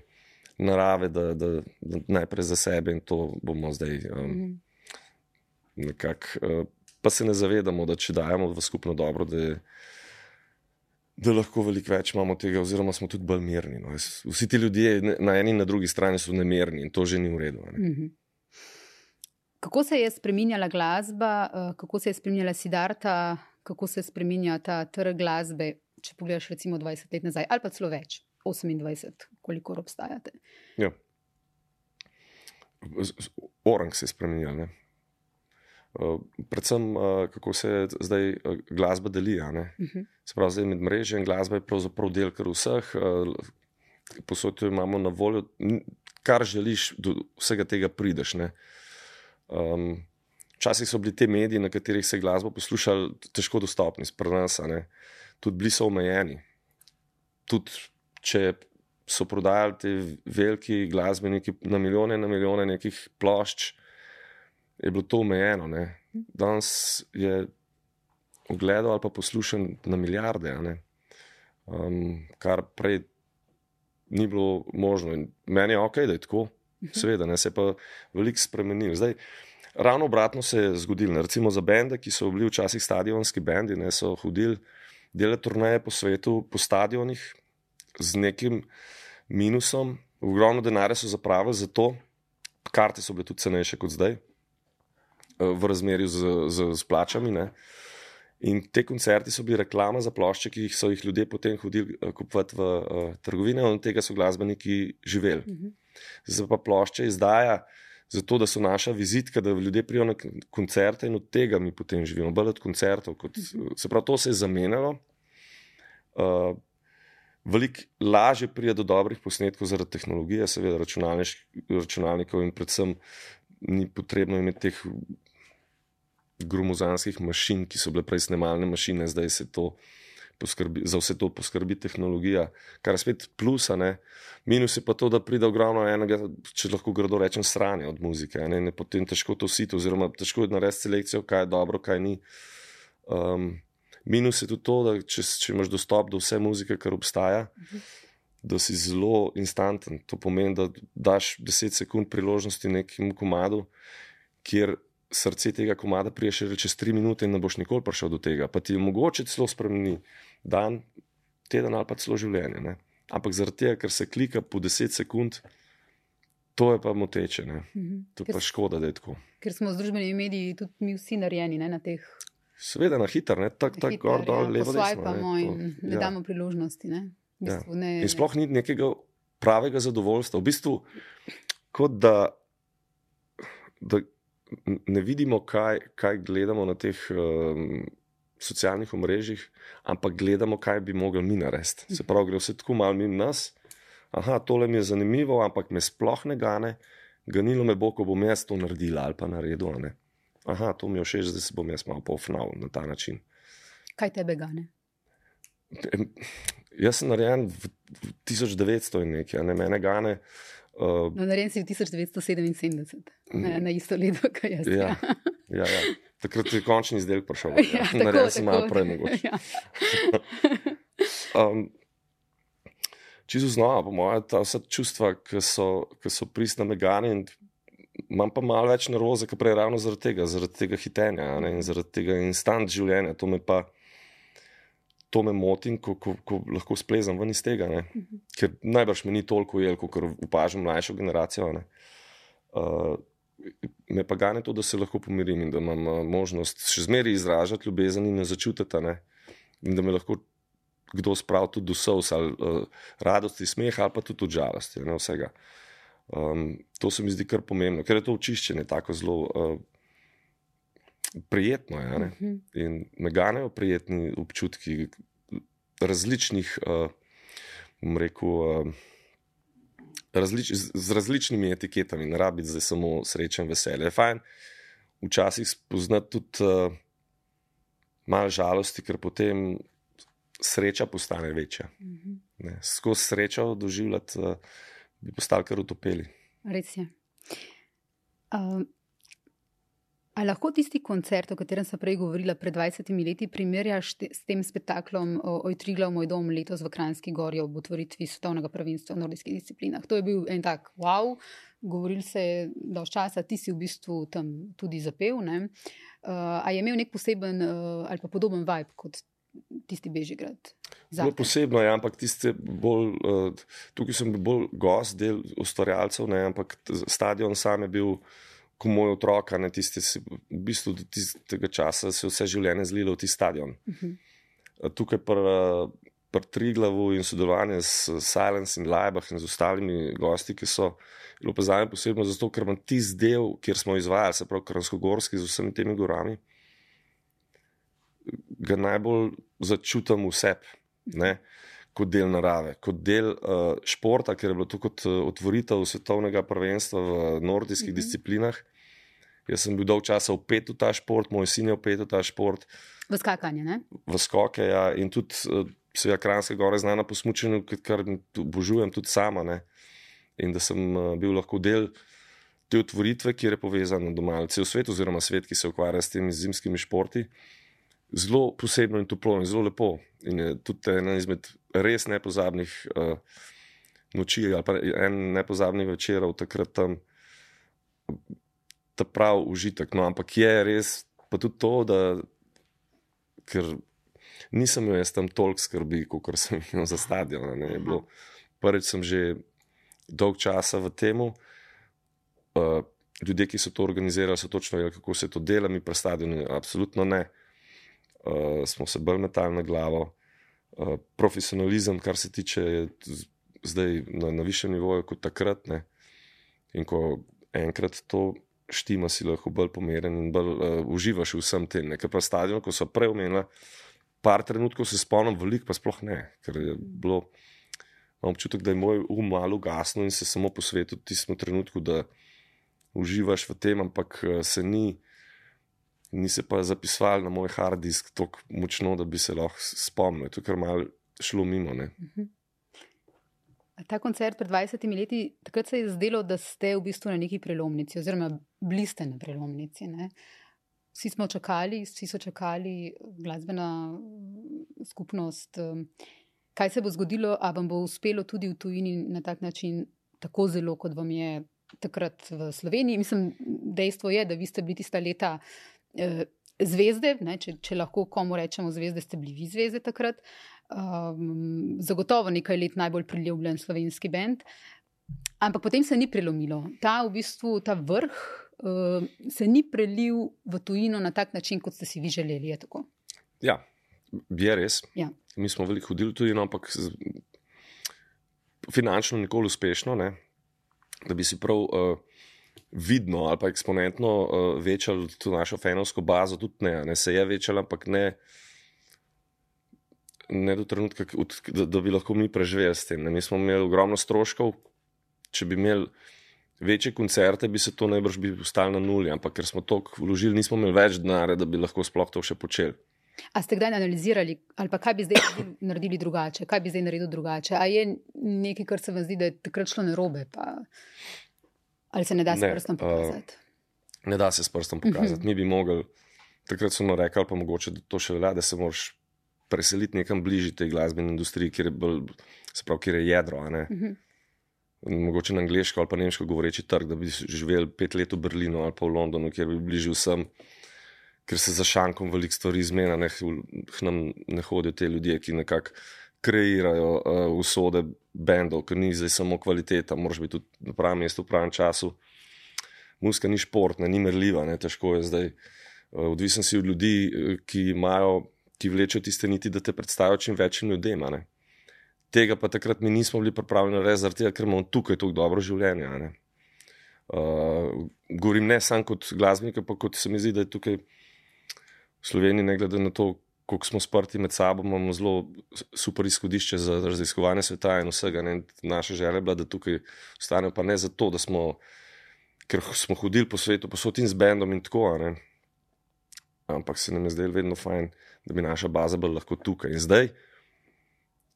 narave, da, da, da najprej za sebe in to bomo zdaj um, nekako. Uh, pa se ne zavedamo, da če dajemo v skupno dobro, da, je, da lahko veliko več imamo tega, oziroma smo tudi bolj mirni. No. Vsi ti ljudje na eni in na drugi strani so nemirni in to že ni v redu. Ne. Kako se je spremenjala glasba, eh, kako se je spremenjala Sidarta, kako se spremenja ta trg glasbe, če pogledaš recimo 20 let nazaj ali pa celo več, 28, koliko obstajate. Ja. Orang se je spremenil. Uh, predvsem, uh, kako se zdaj uh, glasba deli. Uh Mhm. -huh. Sprav, zdaj med mrežami glasba je pravzaprav del kar vseh, posod jo imamo na voljo, kar želiš, do vsega tega prideš. ne. Um, Včasih so bili ti mediji, na katerih se je glasba poslušala, težko dostopni, sprnasa, tudi bili so omejeni. Tudi če so prodajali ti veliki glasbeniki na milijone, na milijone nekih plošč, je bilo to omejeno. Ne. Danes je ogledal ali pa poslušan na milijarde, um, kar prej ni bilo možno. In meni je ok, da je tako, seveda, ne, se je pa veliko spremenil. Zdaj, ravno obratno se je zgodilo. Ne. Recimo za bende, ki so bili včasih stadionski bendi, ne, so hodili delati turneje po svetu, po stadionih z nekim minusom, ogromno denarja so zapravili za to, karte so bile tudi cenejše kot zdaj, eh, v razmerju z, z, z plačami. Ne. In te koncerti so bili reklama za plošče, ki so jih ljudje potem hodili eh, kupovati v uh, trgovine, in od tega so glasbeniki živeli. Mhm. Zdaj pa plošče izdaja zato, da so naša vizitka, da ljudje prijo na koncerte in od tega mi potem živimo, bolj od koncertov. Kot, se pravi, to se je zamenjalo. Uh, Veliko lažje pride do dobrih posnetkov zaradi tehnologije, seveda računalnikov, in predvsem ni potrebno imeti teh gromozanskih mašin, ki so bile prej snemalne mašine, zdaj se to poskrbi, za vse to poskrbi tehnologija, kar je spet plus. ne. Minus je pa to, da pride ogromno enega, če lahko grdo rečem, stranja od muzike. Ne, in je potem težko to siti, oziroma težko je narediti selekcijo, kaj je dobro, kaj ni. Um, minus je tudi to, da če, če imaš dostop do vse muzike, kar obstaja, da si zelo instanten. To pomeni, da daš 10 sekund priložnosti nekemu komadu, kjer srce tega komada prije še čez 3 minute in ne boš nikoli prišel do tega. Pa ti je mogoče celo spremeni dan, teden ali pa celo življenje. Ne? Ampak zaradi tega, ker se klika po 10 sekund, to je pa moteče. Ne? Mhm. To je Ker, pa škoda, da je tako. ker smo z družbenimi mediji tudi mi vsi narejeni ne, na teh Seveda na hiter, ne tako tak, hiter, gor, dol, ja, levo, desno. ne, in to- ne ja. damo priložnosti. Ne. V Ja. bistvu, ne, In sploh ni nekega pravega zadovoljstva. V bistvu, kot da, da ne vidimo, kaj, kaj gledamo na teh um, socialnih omrežjih, ampak gledamo, kaj bi mogli mi narediti. Se pravi, gre vse tako malo mimo nas. Aha, tole mi je zanimivo, ampak me sploh ne gane, ganilo me bo, ko bom jaz to naredila ali pa naredil. ne. Aha, to mi je všeč, zdaj se bom jaz malo pofnal na ta način. Kaj tebe gane? Jaz sem narejen v v 1900 in nekaj, ne mene gane. Uh, No, narejen si v 1977, na, na isto leto, kot jaz. ja, ja, ja. Takrat je končni izdelek prišel. ja, Ja. Narejen sem malo prej mogoče. Ja. Um, čisto znova, po mojem, ta vsa čustva, ki so, ki so pristna megane. in Imam pa malo več nervoze, kot prej, ravno zaradi tega, zaradi tega hitenja ne, in zaradi tega instant življenja. To me pa to me moti, ko, ko, ko lahko splezam ven iz tega. Ne. Ker najbrž me ni toliko ujel, kot opažam mlajšo generacijo. ne. Uh, me pa gane to, da se lahko pomirim in da imam uh, možnost še zmeraj izražati ljubezen in začutiti. In da me lahko kdo spravi tudi do sous, ali uh, radosti, smeh, ali pa tudi od žalosti. Ne, vsega. um, to se mi zdi kar pomembno, ker je to očiščenje tako zelo uh, prijetno. Je, ne. Mhm. in me ganejo prijetni občutki različnih, uh, bom rekel, uh, različ, z, različnimi etiketami, ne rabi zdaj samo srečen veselje. Je fajn včasih spoznati tudi uh, malo žalosti, ker potem sreča postane večja. Mhm. Ne. Skozi srečo doživljati, uh, bi postali kar utopeli. Res je. Um, a lahko tisti koncert, o katerem sem prej govorila pred 20 leti, primerjaš te, s tem spektaklom Oj Triglav, moj dom letos v Kranjski gori ob otvoritvi svetovnega prvenstva v nordijskih disciplinah? To je bil en tak wow, govoril se je dolž časa, ti si v bistvu tam tudi zapel. Ne? Uh, a je imel nek poseben uh, ali pa podoben vibe kot tisti Bežigrad? Zate? posebno je, ampak tiste bolj, uh, tukaj sem bil bolj gost, del ustvarjalcev, ne, ampak stadion sam je bil ko moj otrok, ne tiste, v bistvu do tistega časa se je vse življenje zlilo v ti stadion. Uh -huh. Tukaj pa pri Triglavu in sodelovanje s Silence in Leibach in z ostalimi gosti, ki so bilo pa zame posebno zato, ker imam tisti del, kjer smo izvajali, se pravi Kransko-Gorski z vsemi temi gorami, ga najbolj začutim v sebi kot del narave, kot del uh, športa, ker je bilo to kot uh, otvoritev svetovnega prvenstva v nordijskih mm -hmm. disciplinah. Jaz sem bil dolg časa upet v ta šport, moj sin je upet v ta šport. V skakanje, ne? V skoke, ja. In tudi uh, se je Kranjska gora znana po smučenju, kar obožujem tudi sama. Ne? In da sem uh, bil lahko del te otvoritve, ki je povezana doma, cel svet, oziroma svet, ki se ukvarja s temi zimskimi športi. Zelo posebno in toplo in zelo lepo. In je tudi ena izmed res nepozabnih uh, noči, ali pa en nepozabnih večerov, takrat tam ta prav užitek. No, ampak je res pa tudi to, da nisem imel tam toliko skrbi, kot sem imel za stadion. Prvič sem že dolg časa v tem. Uh, ljudje, ki so to organizirali, so točno vedeli, kako se to dela, mi pa stadioni, absolutno ne. Uh, smo se bolj metali na glavo. Eh, profesionalizem, kar se tiče zdaj na, na višjem nivoju kot takrat. Ne. In ko enkrat to štima, si lahko bolj pomeren in bolj uh, uživaš v vsem tem. Ker pa stadion, ko so prej omenili, par trenutkov se spomnim, veliko pa sploh ne, ker je bilo. Imam občutek, da je moj um malo gasno in se samo posvetil tistemu trenutku, da uživaš v tem, ampak eh, se ni, ni se pa zapisval na moj hard disk tako močno, da bi se lahko spomnil. To je kar malo šlo mimo. Ne? Mhm. Ta koncert pred 20 leti, takrat se je zdelo, da ste v bistvu na neki prelomnici, oziroma bili ste na prelomnici. Ne? Vsi smo čakali, vsi so čakali, glasbena skupnost. Kaj se bo zgodilo, a vam bo uspelo tudi v tujini na tak način, tako zelo, kot vam je takrat v Sloveniji? Mislim, dejstvo je, da vi ste bili tista leta zvezde, ne, če, če lahko komu rečemo zvezde, ste bili vi zvezde takrat. Um, zagotovo nekaj let najbolj priljubljen slovenski bend. Ampak potem se ni prelomilo. Ta, v bistvu, ta vrh uh, se ni prelil v tujino na tak način, kot ste si vi želeli. Je ja, je res. Ja. Mi smo veliko hodili tudi, ampak finančno nikoli uspešno. Ne? Da bi si prav. Uh, vidno ali pa eksponentno uh, večali to našo fenovsko bazo, tudi ne, ne se je večala, ampak ne, ne do trenutka, da, da bi lahko mi preživeli s tem. Ne. Mi smo imeli ogromno stroškov, če bi imeli večje koncerte, bi se to najbrž bi ostalo na nuli, ampak ker smo toliko vložili, nismo imeli več denarja, da bi lahko sploh to še počeli. A ste kdaj analizirali, ali kaj bi zdaj naredili drugače, kaj bi zdaj naredili drugače? A je nekaj, kar se vam zdi, da je takrat šlo narobe? Pa... Ali se ne da s ne, prstom pokazati? Uh, ne da se s prstom pokazati. Uh -huh. Mi bi mogli, takrat smo rekli, pa mogoče to še velja, da se moraš preseliti nekam bližje tej glasbeni industriji, kjer je, bolj, pravi, kjer je jedro. Uh -huh. Mogoče na angliško ali pa nemško govoreči trg, da bi živel pet let v Berlinu ali pa v Londonu, kjer bi bližje vsem, ker se za šankom veliko stvari zmena, ne, nam ne hodijo te ljudje, ki nekako kreirajo uh, usode bendov, ker ni zdaj samo kvaliteta, moraš biti tudi na pravem mestu v pravem času. Muska ni športna, ni merljiva, ne, težko je zdaj. Uh, odvisen si od ljudi, eh, ki imajo, ki vlečejo tiste niti, da te predstavijo čim večjim ljudem. Ne. Tega pa takrat mi nismo bili pripravljeni narediti, ker imamo tukaj tako dobro življenje. Uh, govorim ne samo kot glasbenik, pa kot se mi zdi, da je tukaj v Sloveniji, ne glede na to, kako smo sprti med sabo, imamo zelo super izhodišče za raziskovanje sveta in vsega. Ne? Naša želja je bila, da tukaj ostanemo, pa ne zato, da smo, ker smo hodili po svetu, posod in z bendom in tako. Ne? Ampak se nam je zdelo vedno fajn, da bi naša baza bila lahko tukaj. In zdaj,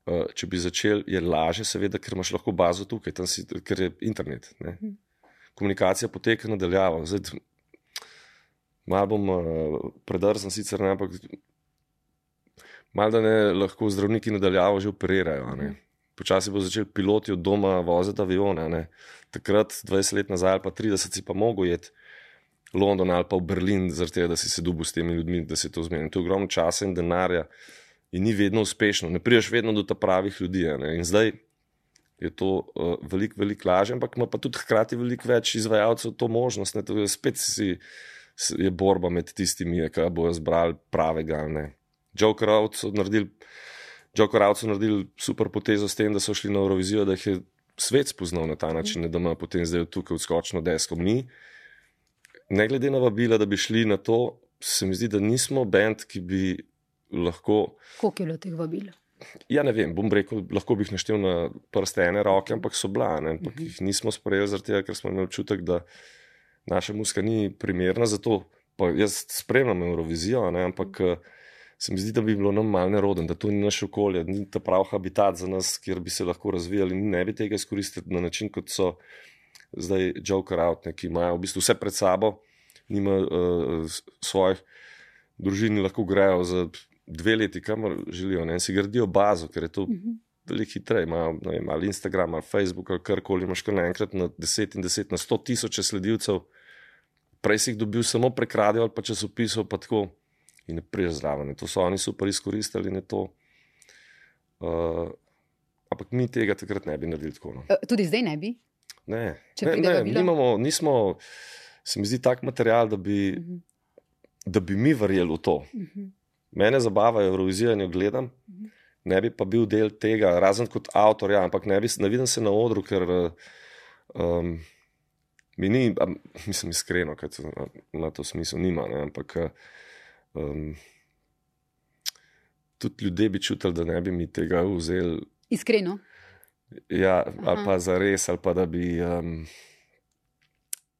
eh, če bi začel, je lažje, seveda, ker imaš lahko bazo tukaj, si, ker je internet. Ne? Mhm. Komunikacija poteka nadaljavo. Malo bom uh, predrzen, sicer ne, ampak malo ne lahko zdravniki nadaljavo že operirajo. Ne. Počasi bo začel piloti od doma voziti avione. Ne. Takrat, 20 let nazaj, ali pa 30, si pa mogel jeti London ali pa v Berlin, zato da si se dubil s temi ljudmi, da se to zmeni. To je ogromno časa in denarja in ni vedno uspešno. Ne priješ vedno do ta pravih ljudi. Ne. In zdaj je to uh, veliko, veliko lažje, ampak ima pa tudi hkrati veliko več izvajalcev to možnost. Ne, to je spet si, je borba med tistimi, ki bojo zbrali pravega. Joker Out so naredili. Joker Out so naredili super potezo s tem, da so šli na Eurovizijo, da jih je svet spoznal na ta način, ne, da ima potem zdaj tukaj odskočno desko. Mi, ne glede na vabila, da bi šli na to, se mi zdi, da nismo bend, ki bi lahko. Koliko je bilo teh vabil? Ja, ne vem, bom rekel, lahko bi jih naštel na prste ene roke, ampak so bila, ne, ampak uh -huh. jih nismo sprejeli zaradi tega, ker smo imeli občutek, da naša muska ni primerna za to. Pa jaz spremljam Eurovizijo, ne, ampak uh -huh. Se mi zdi, da bi bilo nam malo neroden, da to ni naš okolje, ni ta pravi habitat za nas, kjer bi se lahko razvijali in ne bi tega izkoristili na način, kot so zdaj Joker Out, ne, ki imajo v bistvu vse pred sabo, nima uh, svojih družin, lahko grejo za dve leti, kamor želijo, ne, in si gradijo bazo, ker je to uh -huh. veliko hitreje. Imajo ali Instagram, ali Facebook, ali karkoli, imaš kar naenkrat na 10 in 10, na 100 tisoč sledilcev. Prej si jih dobil samo prek radio ali pa časopisov, pa tako in ne priješ zraven. To so oni super izkoristili in je to. Uh, ampak mi tega takrat ne bi naredili tako. No. E, tudi zdaj ne bi? Ne, ne, ne nimamo, nismo, se mi zdi tak material, da bi, uh mhm. -huh. da bi mi verjeli v to. Uh mhm. -huh. Mene zabava Eurovizija in jo gledam, ne bi pa bil del tega, razen kot avtor, ja, ampak ne, bi, ne vidim se na odru, ker um, mi ni, mislim, iskreno, kaj na to smislu nima. Ne, ampak um, tudi ljudje bi čutili, da ne bi mi tega vzeli. Iskreno. Ja, ali pa za res, ali pa da bi. Um,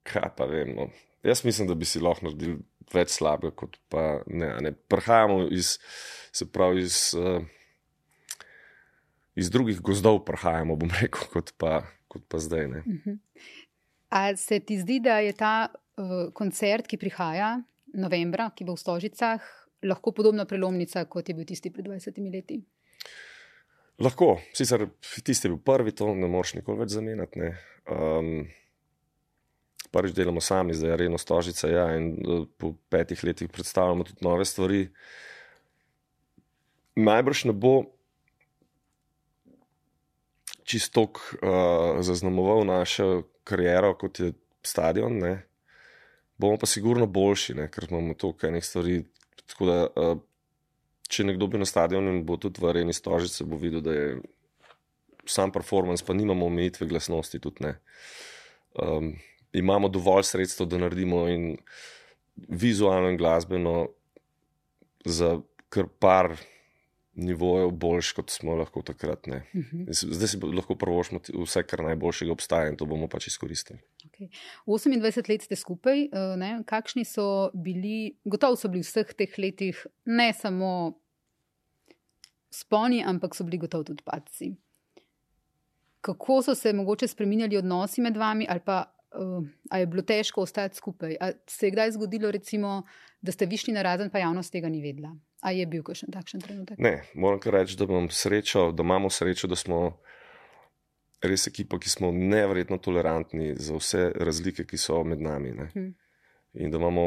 kaj pa vem. No. Jaz mislim, da bi si lahko naredili več slabega, kot pa ne. ne. Prihajamo iz, se pravi, iz, uh, iz drugih gozdov, prihajamo, bom rekel, kot pa, kot pa zdaj. Uh mhm. -huh. Ali se ti zdi, da je ta uh, koncert, ki prihaja novembra, ki bo v Stožicah, lahko podobna prelomnica, kot je bil tisti pred 20 leti? Lahko, sicer tisti je bil prvi, to ne moreš nikoli več zamenjati. Um, prvič delamo sami, zdaj je Reno Stožica. Ja, in uh, po petih letih predstavljamo tudi nove stvari. Najbrž ne bo čisto uh, zaznamoval našo kariero, kot je stadion. Ne. Bomo pa sigurno boljši, ne, ker imamo toliko enih stvari. Da, uh, če nekdo bi na stadionu in bo tudi v Reni Stožice, bo videl, da je sam performance, pa nimamo omejitve glasnosti. Tudi, um, imamo dovolj sredstev, da naredimo in vizualno in glasbeno za kar par nivojev boljš, kot smo lahko takrat. Uh mhm. -huh. Zdaj si lahko prvošmo vse, kar najboljšega obstaja in to bomo pač izkoristili. Okay. 28 let ste skupaj, eh, ne? kakšni so bili, gotovo so bili v vseh teh letih, ne samo sponi, ampak so bili gotovo tudi padci. Kako so se mogoče spremenjali odnosi med vami, ali pa uh, je bilo težko ostati skupaj? A se je kdaj zgodilo, recimo, da ste višli na razen, pa javnost tega ni vedela? A je bil kakšen takšen trenutek? Ne, moram kar reči, da, srečo, da imamo srečo, da smo res ekipa, ki smo nevrjetno tolerantni za vse razlike, ki so med nami. Hmm. In da imamo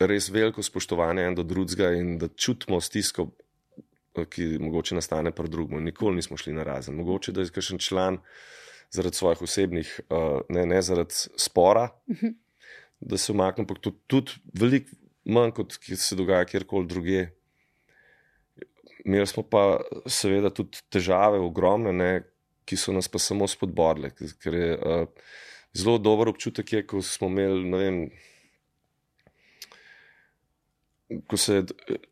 res veliko spoštovanja en do drugega in da čutimo stisko. Ki mogoče nastane pri drugem, nikoli nismo šli na razen. Mogoče da je kakšen član zaradi svojih osebnih, uh, ne, ne zaradi spora, uh mhm. -huh. da se umaknem, ampak tudi, tudi veliko manj, kot se dogaja kjerkoli druge. Imeli smo pa seveda tudi težave, ogromne, ne, ki so nas pa samo je uh, zelo dober občutek, je, ko smo imeli, ne vem ko se je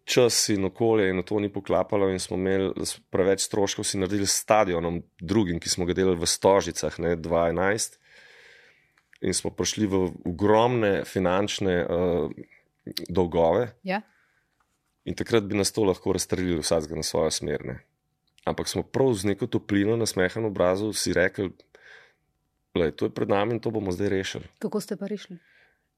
čas in okolje in to ni poklapalo, in smo imeli preveč stroškov, si naredili stadionom, drugim, ki smo ga delali v Stožicah, ne 2011, in smo prišli v ogromne finančne uh, dolgove. Ja. In takrat bi nas to lahko razstrelili, vsak na svojo smer. Ne. Ampak smo prav z neko toplino na smehen obrazu si rekli, da je to pred nami in to bomo zdaj rešili. Kako ste pa rešili?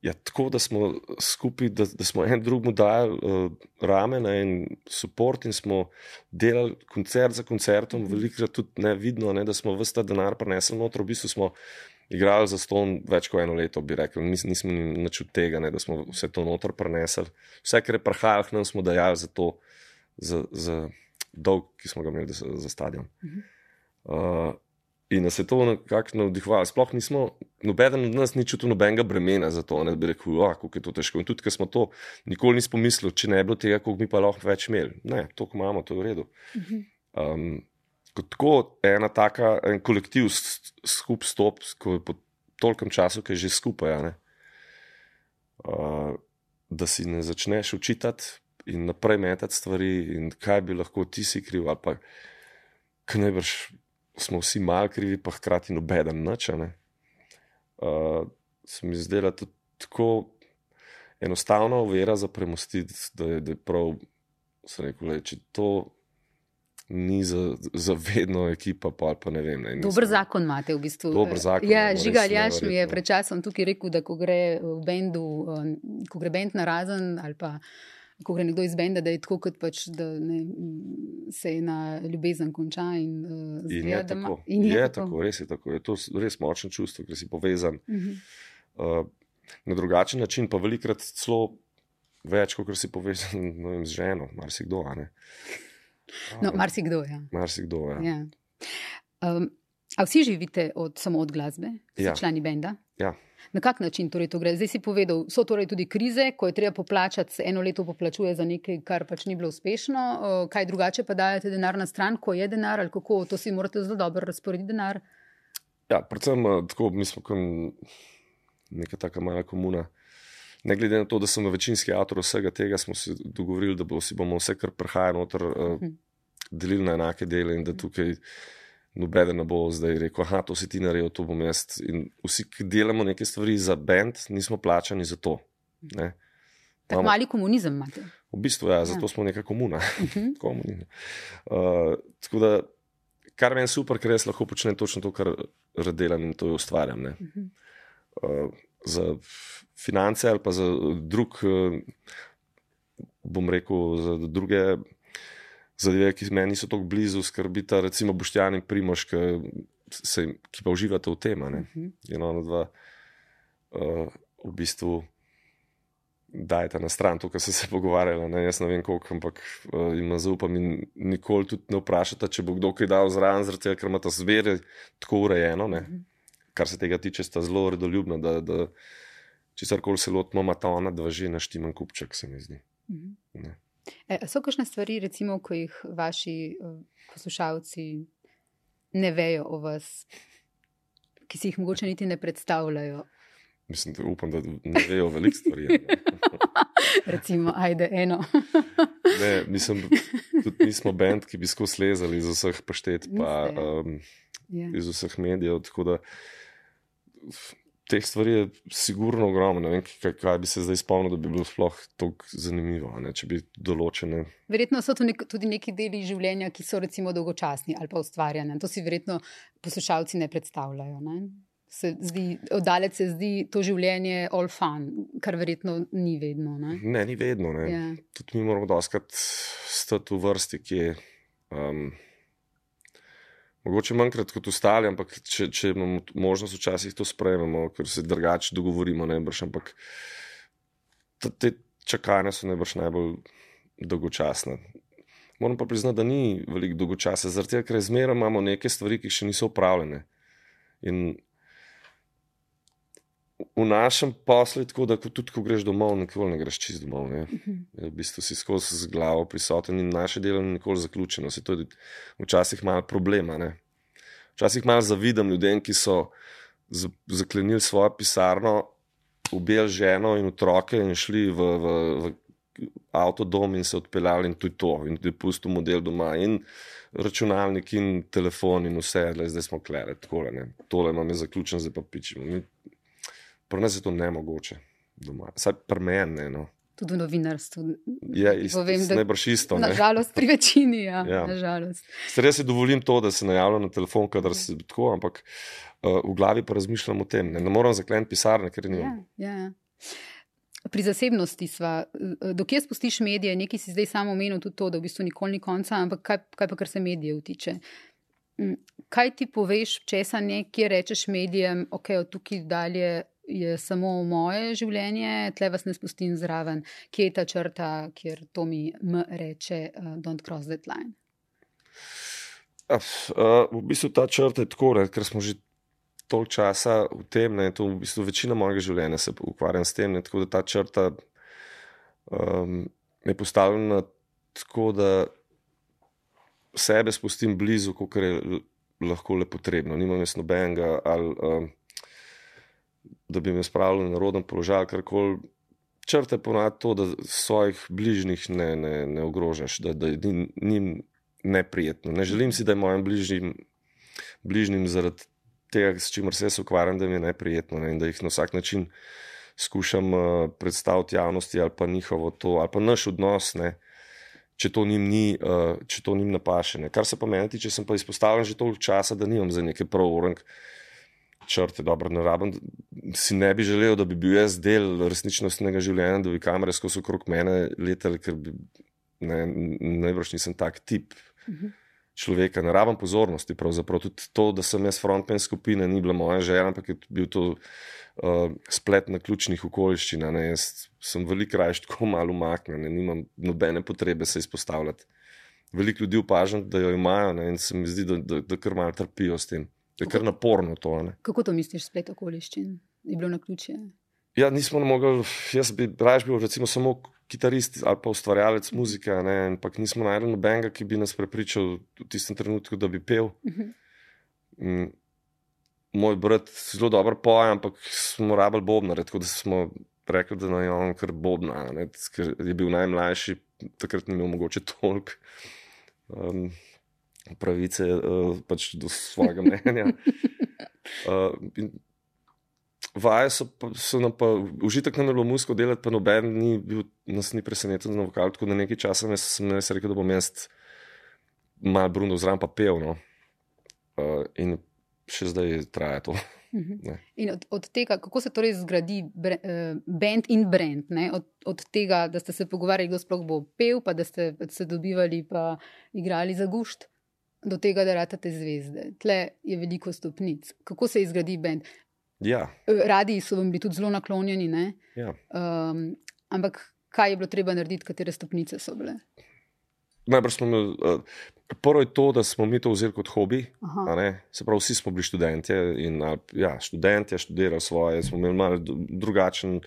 Ja, tako da smo skupaj, da, da smo en drugemu dali uh, rame in podpor, in smo delali koncert za koncertom, velikokrat tudi nevidno, ne, da smo vse ta denar prenesli noter. V bistvu smo igrali za ston več kot eno leto, bi rekel. Mi nismo nič od tega, ne, da smo vse to noter prenesli. Vse, kar je prihajalo k nam, smo dajali za to, za, za dolg, ki smo ga imeli za, za stadion. Uh, in nas je to nekako navdihovalo. Sploh nismo, noben od nas ni čutil nobenega bremena za to, da bi rekel, kako je to težko. In tudi, ker smo to nikoli nismo mislili, če ne bi bilo tega, koliko bi pa lahko več imeli. Ne, to, ko imamo, to je v redu. Um, kot tako ena taka, en kolektiv skup stop, ko je po tolkem času, ki je že skupaj, uh, da si ne začneš učitati in naprej metati stvari, in kaj bi lahko ti si kriv, ali pa najbrž smo vsi mal krivi, pa hkrati nobeden nič. Uh, se mi zdela to tako enostavna ovira za premostiti, da je, da je prav, se rekel, le, če to ni za, za vedno ekipa, pa, pa ne vem. Ne, Dober zakon imate v bistvu. Dober zakon Ja, Žiga Aljaš mi je pred časom tukaj rekel, da ko gre v bendu, um, ko gre bend na razen ali pa ko gre nekdo iz benda, da je tako, kot pač, da ne, se ena ljubezen konča. In, uh, In zgleda, je da ima- tako, in je, je tako, res je tako. Je to res močno čustvo, ker si povezan Mhm. uh, na drugačen način, pa velikrat celo več, kot si povezan vem, z ženo, marsikdo. ne. No, marsikdo je. Ja. Marsikdo, ja. Ja. Um, a vsi živite od, samo od glasbe, ste Ja. člani benda? Ja. Na kak način torej to gre? Zdaj si povedal, so torej tudi krize, ko je treba poplačati, se eno leto poplačuje za nekaj, kar pač ni bilo uspešno. Kaj drugače pa dajete denar na stran, ko je denar ali kako, to si morate zelo dobro razporediti denar. Ja, predvsem eh, tako, mi smo kot neka taka mala komuna. Ne glede na to, da sem večinski avtor vsega tega, smo se dogovorili, da bo, si bomo vse, kar prihaja noter, uh, Mhm. delili na enake dele in da tukaj noben ne bo zdaj rekel, ah, to si ti naredil, to bom jaz. In vsi, ki delamo neke stvari za bend, nismo plačani za to. Ne. Tako Imamo- mali komunizem imate. V bistvu, ja, zato Ja. smo neka komuna. Mhm. Komunizem. Uh, tako da, kar meni super, ker jaz lahko počnem točno to, kar delam in to ustvarjam. Ne. Mhm. Uh, za finance ali pa za drug, uh, bom rekel, za druge zadeve, ki meni niso tako blizu, skrbita, recimo Boštjan in Primoš, ki, se, ki pa uživate v tem. ne. Mhm. In ona dva uh, v bistvu dajeta na stran to, kar so se pogovarjali. Ne? Jaz ne vem koliko, ampak uh, jim zaupam in nikoli tudi ne vprašata, če bo kdo kaj dal zraven, zaradi tega, ker imata zvere tako urejeno. Ne? Kar se tega tiče, sta zelo redoljubna, da, da če se karkoli se lotimo, ima ta ona dva že naštiman kupček, se mi zdi. Mhm. Ne. E, so kakšne stvari, recimo, ko jih vaši uh, poslušalci ne vejo o vas, ki si jih mogoče niti ne predstavljajo? Mislim, da upam, da ne vejo veliko stvari. Ne? Recimo, ajde, eno. Ne, mislim, tudi nismo bend, ki bi skozi lezali iz vseh paštet, pa ja. um, ja. iz vseh medijev. Tako da teh stvari je sigurno ogromno. Ne vem, kaj, kaj bi se zdaj spomnil, da bi bilo sploh tako zanimivo. Ne, če bi določene. Verjetno so to nek, tudi neki deli življenja, ki so recimo dolgočasni ali pa ustvarjanja. To si verjetno poslušalci ne predstavljajo. Ne? Se zdi, oddalec se zdi to življenje all fun, kar verjetno ni vedno. Ne? Ne, ni vedno. Ne. Ja. Tudi mi moramo doskrat stati v vrsti, ki je. Um, Mogoče manjkrat kot ostali, ampak če, če imamo možnost, včasih to sprejmemo, ker se drugače dogovorimo, najbrž. Ampak te čakanja so najbrž najbolj dolgočasne. Moram pa priznati, da ni veliko dolgočasa, zaradi tega, ker zmeraj imamo neke stvari, ki še niso upravljene. In v našem poslu je tako, da ko, tudi ko greš domov, nikoli ne greš čist domov. Ne? Mhm. Je v bistvu si skozi z glavo prisoten in naše delo ni nikoli zaključeno. Se to je včasih malo problema. Ne? Včasih malo zavidam ljudem, ki so zaklenili svojo pisarno, ubijali ženo in otroke in šli v, v, v avtodom in se odpeljali in je to. In tudi pustil model doma in računalnik in telefon in vse, le, zdaj smo klere, takole, ne. tole imam jaz zaključen, zdaj pa pičemo. Mi- Pri nas je to nemogoče. Doma. Saj pri meni ne. No. Tudi v novinarstvu. Je isto, Povem, da- najbrž isto. ne. Nažalost, pri večini, ja. Ja. Nažalost. Jaz si dovolim to, da se najavljam na telefon, kadar se tako, ampak uh, v glavi pa razmišljam o tem. Ne, ne moram zakleniti pisarne, ker ni. Ja, ja, ja. Pri zasebnosti sva, eh, dokje spustiš medije, nekaj si zdaj samo omenil, tudi to, da v bistvu nikoli ni konca, ampak kaj, kaj pa kar se medijev tiče. Mm, Kaj ti poveš, česa ne, kje rečeš medijem, ok, od tukaj dalje je samo moje življenje, tle vas ne spustim zraven, kje je ta črta, kjer to mi M reče, uh, don't cross that line. Uh, v bistvu ta črta je tako, ne, ker smo že toliko časa v tem, ne, to v bistvu večina mojega življenja se ukvarjam s tem, ne, tako da ta črta um, je postavljena tako, da sebe spustim blizu, kot je lahko le potrebno. Nimam jaz nobenega, ali um, da bi me spravili na roden položaj, kar koli. Črte ponad to, da svojih bližnjih ne, ne, ne ogrožaš, da, da njim ni neprijetno. Ne želim si, da je mojim bližnjim, bližnjim zaradi tega, s čimer se jaz ukvarjam, da mi je neprijetno ne, in da jih na vsak način skušam uh, predstaviti javnosti ali pa njihovo to, ali pa naš odnos, ne, če to njim ni, uh, če to njim napašene. Kar se pa meni tiče, sem pa izpostavljen že toliko časa, da nimam za neke pravorenk. Črte, dobro, ne rabim. Si ne bi želel, da bi bil jaz del resničnostnega življenja, da bi kamere skozi okrog mene letele, ker bi, ne, najbrž nisem tak tip. Uh -huh človeka, ne rabim pozornosti. Pravzaprav tudi to, da sem jaz frontman skupine, ni bila moja želja, ampak je bil to uh, splet na ključnih okoliščin. Jaz sem veliko raje tako malo umaknjen, nimam nobene potrebe se izpostavljati. Veliko ljudi opažam, da jo imajo ne, in se mi zdi, da, da, da kar malo trpijo s tem. Je kar naporno to. Ne. Kako to misliš, splet okoliščin? Je bilo na ključje? Ja, nismo mogli, jaz bi raje bil recimo samo kitarist ali pa ustvarjalec muzike, ne, ampak nismo najdel nobenega, ki bi nas prepričal v tistem trenutku, da bi pel. Mhm. Mm, moj brat zelo dobro poje, ampak smo rabili bobnare, tako da smo rekli, da naj on kar bobna, ne, ker je bil najmlajši, takrat ni imel mogoče toliko. Um, Pravice uh, pač do svojega mnenja. Uh, vaje so, so nam pa užitek na melomusko delati, pa noben ni bil, nas ni presenečen na vokal. Tako da nekaj časa sem jaz rekel, da bom jaz malo Bruno zraven pa pel. No. Uh, in še zdaj traja to. Mhm. In od, od tega, kako se torej zgradi bre, uh, band in brand, od, od tega, da ste se pogovarjali, kdo sploh bo pel, pa da ste se dobivali, pa igrali za gušt, do tega, da ratate zvezde. Tle je veliko stopnic. Kako se izgradi band? Ja. Radi so vam bili tudi zelo naklonjeni. Ja. Um, ampak kaj je bilo treba narediti, katere stopnice so bile? Najprej smo imeli, uh, prvo je to, da smo mi to vzeli kot hobi. Se pravi, vsi smo bili študenti in ja, študenti, študirali svoje, smo imeli malo drugačen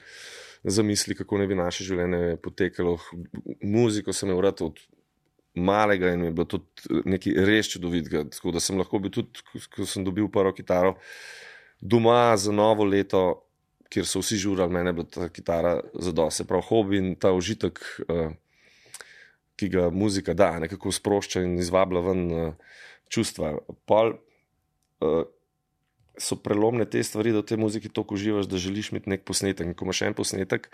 zamisli, kako ne bi naše življenje potekalo. Muziko sem imel rad od malega in je bilo tudi nekaj res čudovitega. Tako da sem lahko bil tudi, ko sem dobil prvo kitaro. Doma za novo leto, kjer so vsi žurali, meni je bila ta kitara za dosti, prav hobi in ta užitek, uh, ki ga muzika da, nekako sprošča in izvablja ven uh, čustva. Pol, so prelomne te stvari, da v tej muziki toliko uživaš, da želiš imeti nek posnetek. In ko imaš en posnetek,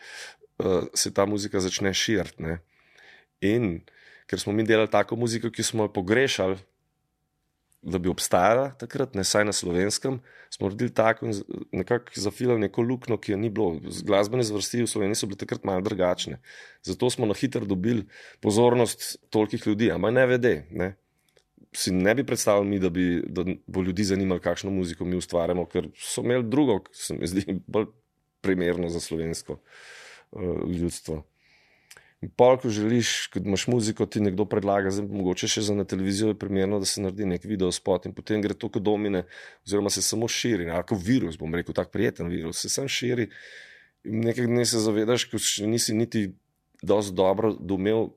se ta muzika začne širiti. In ker smo mi delali tako muziko, ki smo jo pogrešali, da bi obstajala takrat, ne saj na slovenskem, smo naredili tako in nekako zafilali neko luknjo, ki je ni bilo. Glasbene zvrsti v Sloveniji so bile takrat malo drugačne. Zato smo na hitro dobili pozornost tolikih ljudi, ampak ne vede. Ne? Si ne bi predstavljali, mi, da, bi, da bo ljudi zanimalo, kakšno muziko mi ustvarjamo, ker so imeli drugo, ki se mi zdi bolj primerno za slovensko uh, ljudstvo. Pol, ko želiš, ko imaš muziko, ti nekdo predlaga, zdaj, mogoče še za na televizijo je primerno, da se naredi nek video spot in potem gre to kot domine, oziroma se samo širi, kot virus, bom rekel, tako prijeten virus, se sam širi. In nekaj dni se zavedaš, ko še nisi niti dovolj dobro domel,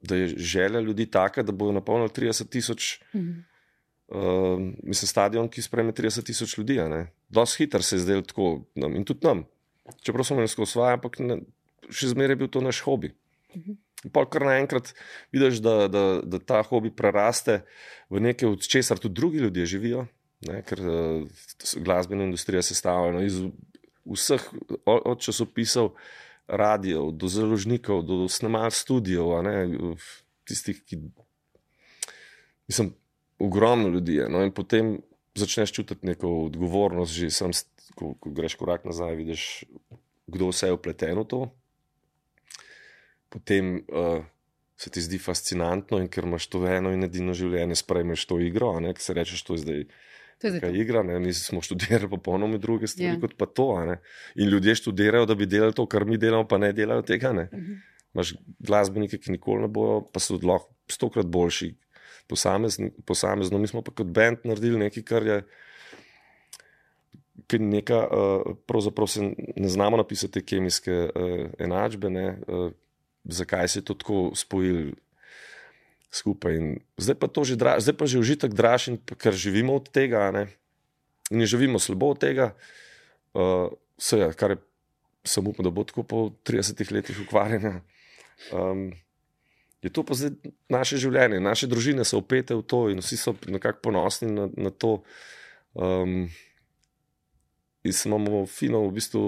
da je želja ljudi taka, da bojo napolnili 30 tisoč. Mhm. Uh, mislim, stadion, ki sprejme 30 tisoč ljudi. Dosti hiter se je zdel tako nam in tudi nam. Čeprav smo imeli skozi svoje, ampak ne, še zmeraj je bil to naš hobi. Pa kar naenkrat vidiš, da, da, da ta hobi preraste v nekaj, od česar tudi drugi ljudje živijo, ne? ker uh, glasbena industrija se stavlja iz vseh, od, časopisov, radijev, do založnikov, do snemalcev studijev, tistih, ki. Mislim, ogromno ljudi je. No? In potem začneš čutiti neko odgovornost, že sam, ko, ko greš korak nazaj, vidiš, kdo vse je upleten v to potem uh, se ti zdi fascinantno in ker imaš to eno in edino življenje, sprejmeš to igro, ne, ki se rečeš, to je zdaj. To je zdaj igra, ne? mi smo študirali popolnoma druge stvari ja. kot pa to. In ljudje študirajo, da bi delali to, kar mi delamo, pa ne delajo tega. Ne? Uh -huh. Imáš glasbenike, ki nikoli ne bojo, pa so lahko stokrat boljši. posamezno, posamezno. Mi smo pa kot bend naredili nekaj, kar je. Ker neka, uh, pravzaprav se ne znamo napisati kemijske uh, enačbe, ne, uh, zakaj se je to tako spojilo skupaj. In zdaj pa to že, dra, zdaj pa že užitek draž, ker živimo od tega, ne, in živimo slabo od tega. Uh, vse, kar je, sem upal, da bo tako po 30 letih ukvarjanja. Um, je to pa zdaj naše življenje, naše družine so upete v to in vsi so nekako ponosni na, na to. Um, in se imamo fino, v bistvu,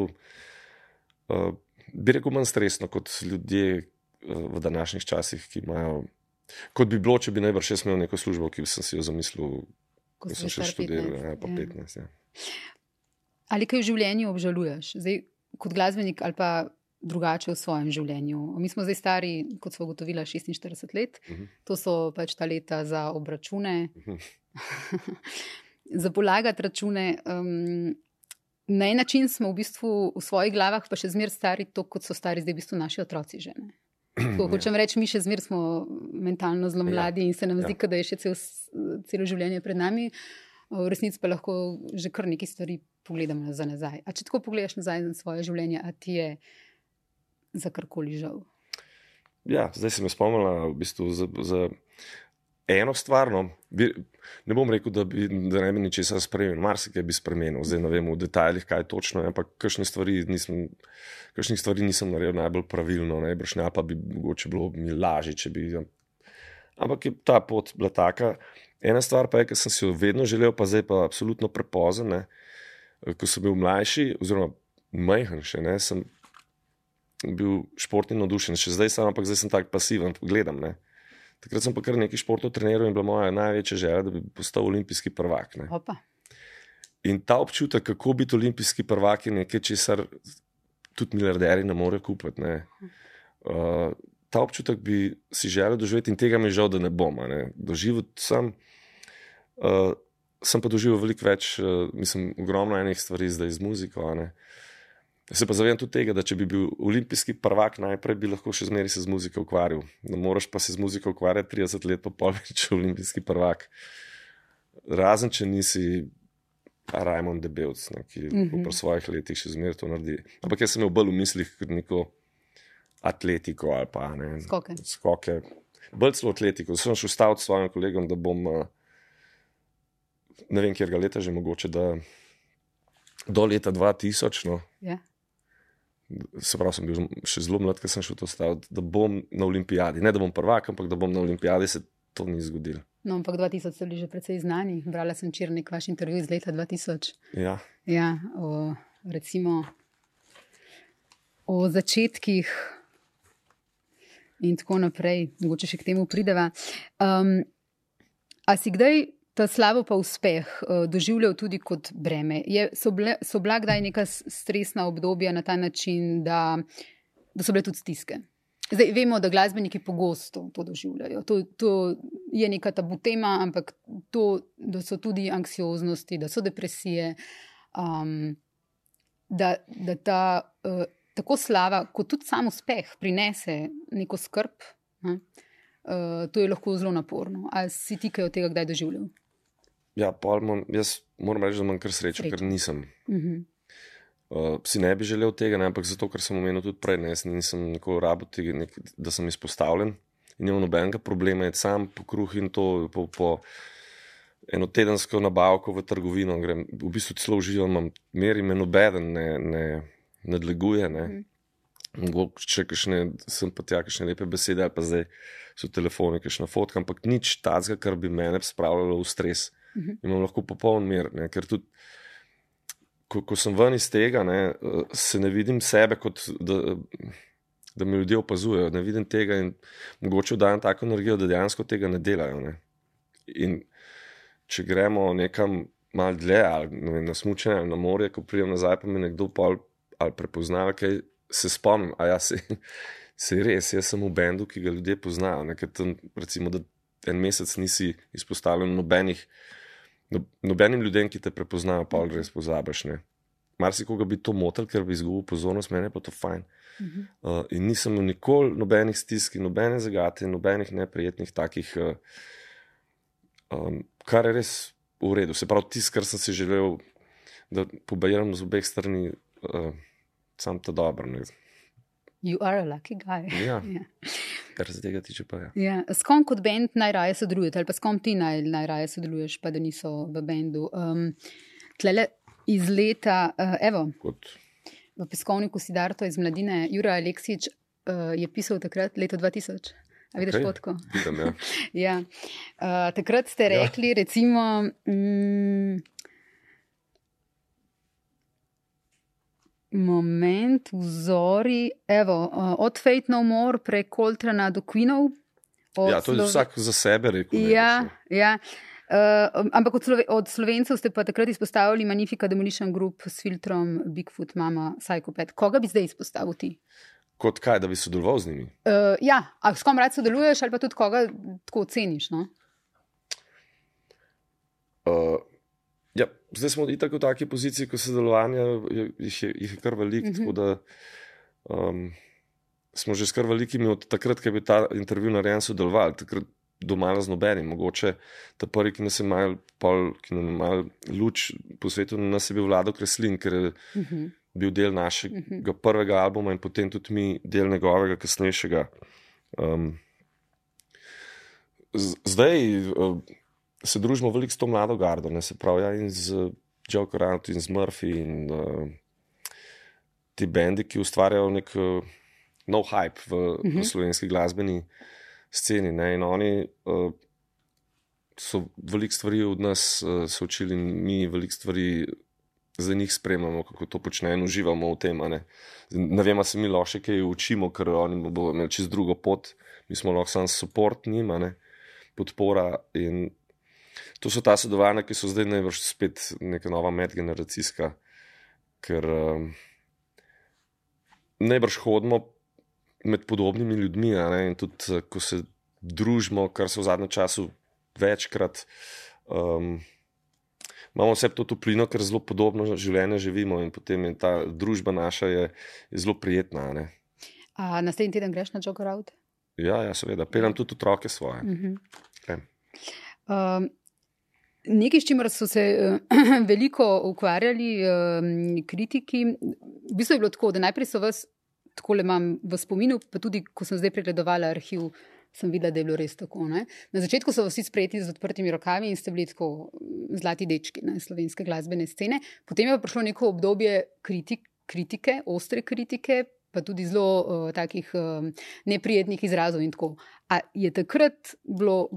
uh, bi rekel, manj stresno kot ljudje uh, v današnjih časih, ki imajo. Kot bi bilo, če bi najbrž še imel neko službo, ki sem si jo zamislil, ko, ko sem še študiral, ja, pa 15. Ja. Ali kaj v življenju obžaluješ, zdaj, kot glasbenik ali pa drugače v svojem življenju. Mi smo zdaj stari, kot smo ugotovili, 46 let, uh mhm. -huh. to so pač ta leta za obračune, uh mhm. -huh. za polagati račune. Um, na en način smo v bistvu v svojih glavah, pa še zmeraj stari, to kot so stari zdaj v bistvu naši otroci. Že, To, hočem ja. reči, mi še zmeraj smo mentalno zelo ja. mladi ja. in se nam zdi, ja. da je še cel, celo življenje pred nami. V resnici pa lahko že kar nekaj stvari pogledamo za nazaj. A če tako pogledaš nazaj na svoje življenje, a ti je za karkoli žal. Ja, zdaj se mi spomnila v bistvu za, za eno stvar. No, bi, ne bom rekel, da, bi, da ne bi ničesar spremenil, marsikaj bi spremenil, zdaj ne vem v detajlih, kaj točno ampak kakšne stvari nisem, kakšnih stvari nisem naredil najbolj pravilno, najbrž ne, pa bi mogoče bilo mi lažje, če bi. Ampak je ta pot bila taka. Ena stvar pa je, ki sem si jo vedno želel, pa zdaj pa absolutno prepozen. Ko sem bil mlajši, oziroma majhen še, ne, sem bil športni navdušen, še zdaj sem, ampak zdaj sem tako pasiven, gledam. Ne. Takrat sem pa kar nekaj športov treniral in bila moja največja želja, da bi postal olimpijski prvak. In ta občutek, kako biti olimpijski prvak, je nekaj, česar tudi milijarderji ne morejo kupiti. Ne. Uh, ta občutek bi si želel doživeti in tega mi je žal, da ne bom. Ne. Doživel sem. Uh, sem pa doživel veliko več, uh, mislim, ogromno enih stvari zdaj z muziko. Uh, Se pa zavedam tudi tega, da če bi bil olimpijski prvak, najprej bi lahko še zmeraj se z muziko ukvarjal. Ne moreš pa se z muziko ukvarjati 30 let, pa pol več olimpijski prvak. Razen če nisi Rajmon Debelc, ne, ki mm -hmm. po svojih letih še zmeraj to naredi. Ampak jaz sem imel bolj v mislih kot neko atletiko ali pa ne. Skoke. Skoke. Bolj celo atletiko. Sem šel staviti s svojim kolegom, da bom, eh, ne vem, kjer ga leta že mogoče, da do leta 2000. No, yeah. Se pravi, sem bil še zelo mlad, ker sem šel to staviti, da bom na olimpijadi. Ne da bom prvak, ampak da bom na olimpijadi, se to ni zgodilo. No, ampak 2000 so bili že precej znani. Brala sem včeraj nek vaš intervju iz leta 2000. Ja. ja o, recimo o začetkih in tako naprej, mogoče še k temu prideva. Um, a si kdaj ta slavo pa uspeh uh, doživljal tudi kot breme. Je, so, bile, so bila kdaj neka stresna obdobja na ta način, da, da so bile tudi stiske? Zdaj vemo, da glasbeniki pogosto to doživljajo. To, to je neka tabu tema, ampak to, da so tudi anksioznosti, da so depresije, um, da, da ta uh, tako slava, kot tudi sam uspeh, prinese neko skrb. Uh, to je lahko zelo naporno. Ali si ti kaj od tega kdaj doživljal? Ja, imam, jaz moram reči, da imam kar srečo, ker nisem. Uh -huh. uh, si ne bi želel tega, ne, ampak zato, ker sem omenil tudi prej, ne, nisem nikoli rabil tega, nek, da sem izpostavljen in imam nobenega problema, je sam po kruh in to po, po eno tedensko nabavko v trgovino. Grem, v bistvu celo uživam, imam meri, me nobeden ne, ne nadleguje. Ne. Uh -huh. Mogoče kakšne, sem pa tja, kakšne lepe besede, ali pa zdaj so telefoni, kakšna fotka, ampak nič tazga, kar bi mene spravljalo v stres. Uh -huh. Mhm. imam lahko popoln mir. Ne, ker tudi, ko, ko sem ven iz tega, ne, se ne vidim sebe, kot da, da me ljudje opazujejo. Ne vidim tega in mogoče dajem tako energijo, da dejansko tega ne delajo. Ne. In če gremo nekam mal dlje, ali vem, na smučenje, ali na morje, ko pridem nazaj, pa me nekdo pol ali prepoznava, kaj se spomnim. A ja, se, se res, jaz sem v bendu, ki ga ljudje poznajo. Ne, tam, recimo, da en mesec nisi izpostavljen nobenih no, nobenim ljudem, ki te prepoznajo, pa res pozabiš. Marsikoga bi to motil, ker bi izgubil pozornost, meni pa to fajn. Uh -huh. uh, in nisem imel nikoli nobenih stisk, nobene zagate, nobenih neprijetnih takih uh, Um, kar je res v redu. Se pravi, tisto, kar sem si želel, da pobajem z obeh strani, uh, sam ta dobro. Ne. You are a lucky guy. Ja, Ja. kar se tega tiče, pa je. Ja. S kom kot bend najraje sodelujete, ali pa s kom ti naj, najraje sodeluješ, pa da niso v bendu. Um, tlele iz leta, uh, evo, Kot, v peskovniku Sidarto iz mladine, Jura Aleksič uh, je pisal takrat, leto 2000. A vidiš Okej. fotko? vidim, ja. Ja. Uh, takrat ste Ja. rekli, recimo. Mm, Moment, vzori, evo, uh, od Fate No More prek Coltrana do Queenov. ja, to je Slove- vsak za sebe rekel. Ja, ja. Uh, ampak od, Slove, od slovencev ste pa takrat izpostavili Magnifica Demolition Group s filtrom Bigfoot, Mama, Psychopath. Koga bi zdaj izpostavil ti? Kot kaj, da bi sodeloval z njimi. Uh, ja, a s kom rad sodeluješ, ali pa tudi koga tako oceniš? No? Uh, ja, zdaj smo itak v taki poziciji, ko sodelovanja je- jih je, jih je kar veliko. Mhm. Mm -hmm. da, um, smo že s kar velikimi od takrat, ko je bil ta intervju narejen, sodelovali. Takrat doma z nobenim. Mogoče ta prvi, ki nas je mal, pol, ki nam je mal luč po svetu, na nas je bil Vlado Kreslin, ker je Uh -huh. bil del našega Mhm. uh -huh. prvega albuma in potem tudi mi del njegovega kasnejšega. Um, zdaj uh, se družimo veliko s to mlado gardo, ne se pravi, ja, in z Joe Corant in z Murphy in uh, ti bendi, ki ustvarjajo nek uh, nov hype v, uh -huh. v slovenski glasbeni sceni. Ne, in oni uh, so veliko stvari od nas uh, se učili, in mi veliko stvari za njih spremljamo, kako to počnejo in uživamo v tem. Ne, ne vem, se mi lahko kaj učimo, ker oni bodo imeli čez drugo pot, mi smo lahko samo support njima, ne, podpora. In to so ta sodelovanja, ki so zdaj najbrž spet neka nova medgeneracijska, ker um, najbrž hodimo med podobnimi ljudmi. Ne, in tudi, eh, ko se družimo, kar se v zadnjem času večkrat. Um, imamo vse to toplino, ker zelo podobno življenje živimo, in potem je ta družba naša je, je zelo prijetna. a Ne? A naslednji teden greš na Joker Out? Ja, ja, seveda, pelem tudi otroke svoje. Uh -huh. Okay. Um, Nekaj, s čimer so se uh, veliko ukvarjali um, kritiki, v bistvu je bilo tako, da najprej so vas, tako le imam v spominu, pa tudi ko sem zdaj pregledovala arhiv, sem videla, da je bilo res tako. Ne? Na začetku so vsi sprejeti z odprtimi rokami in ste bili tako mm, zlati dečki ne, slovenske glasbene scene. Potem je pa prišlo neko obdobje kritik, kritike, ostre kritike, pa tudi zelo uh, takih uh, neprijetnih izrazov in tako. A je takrat bilo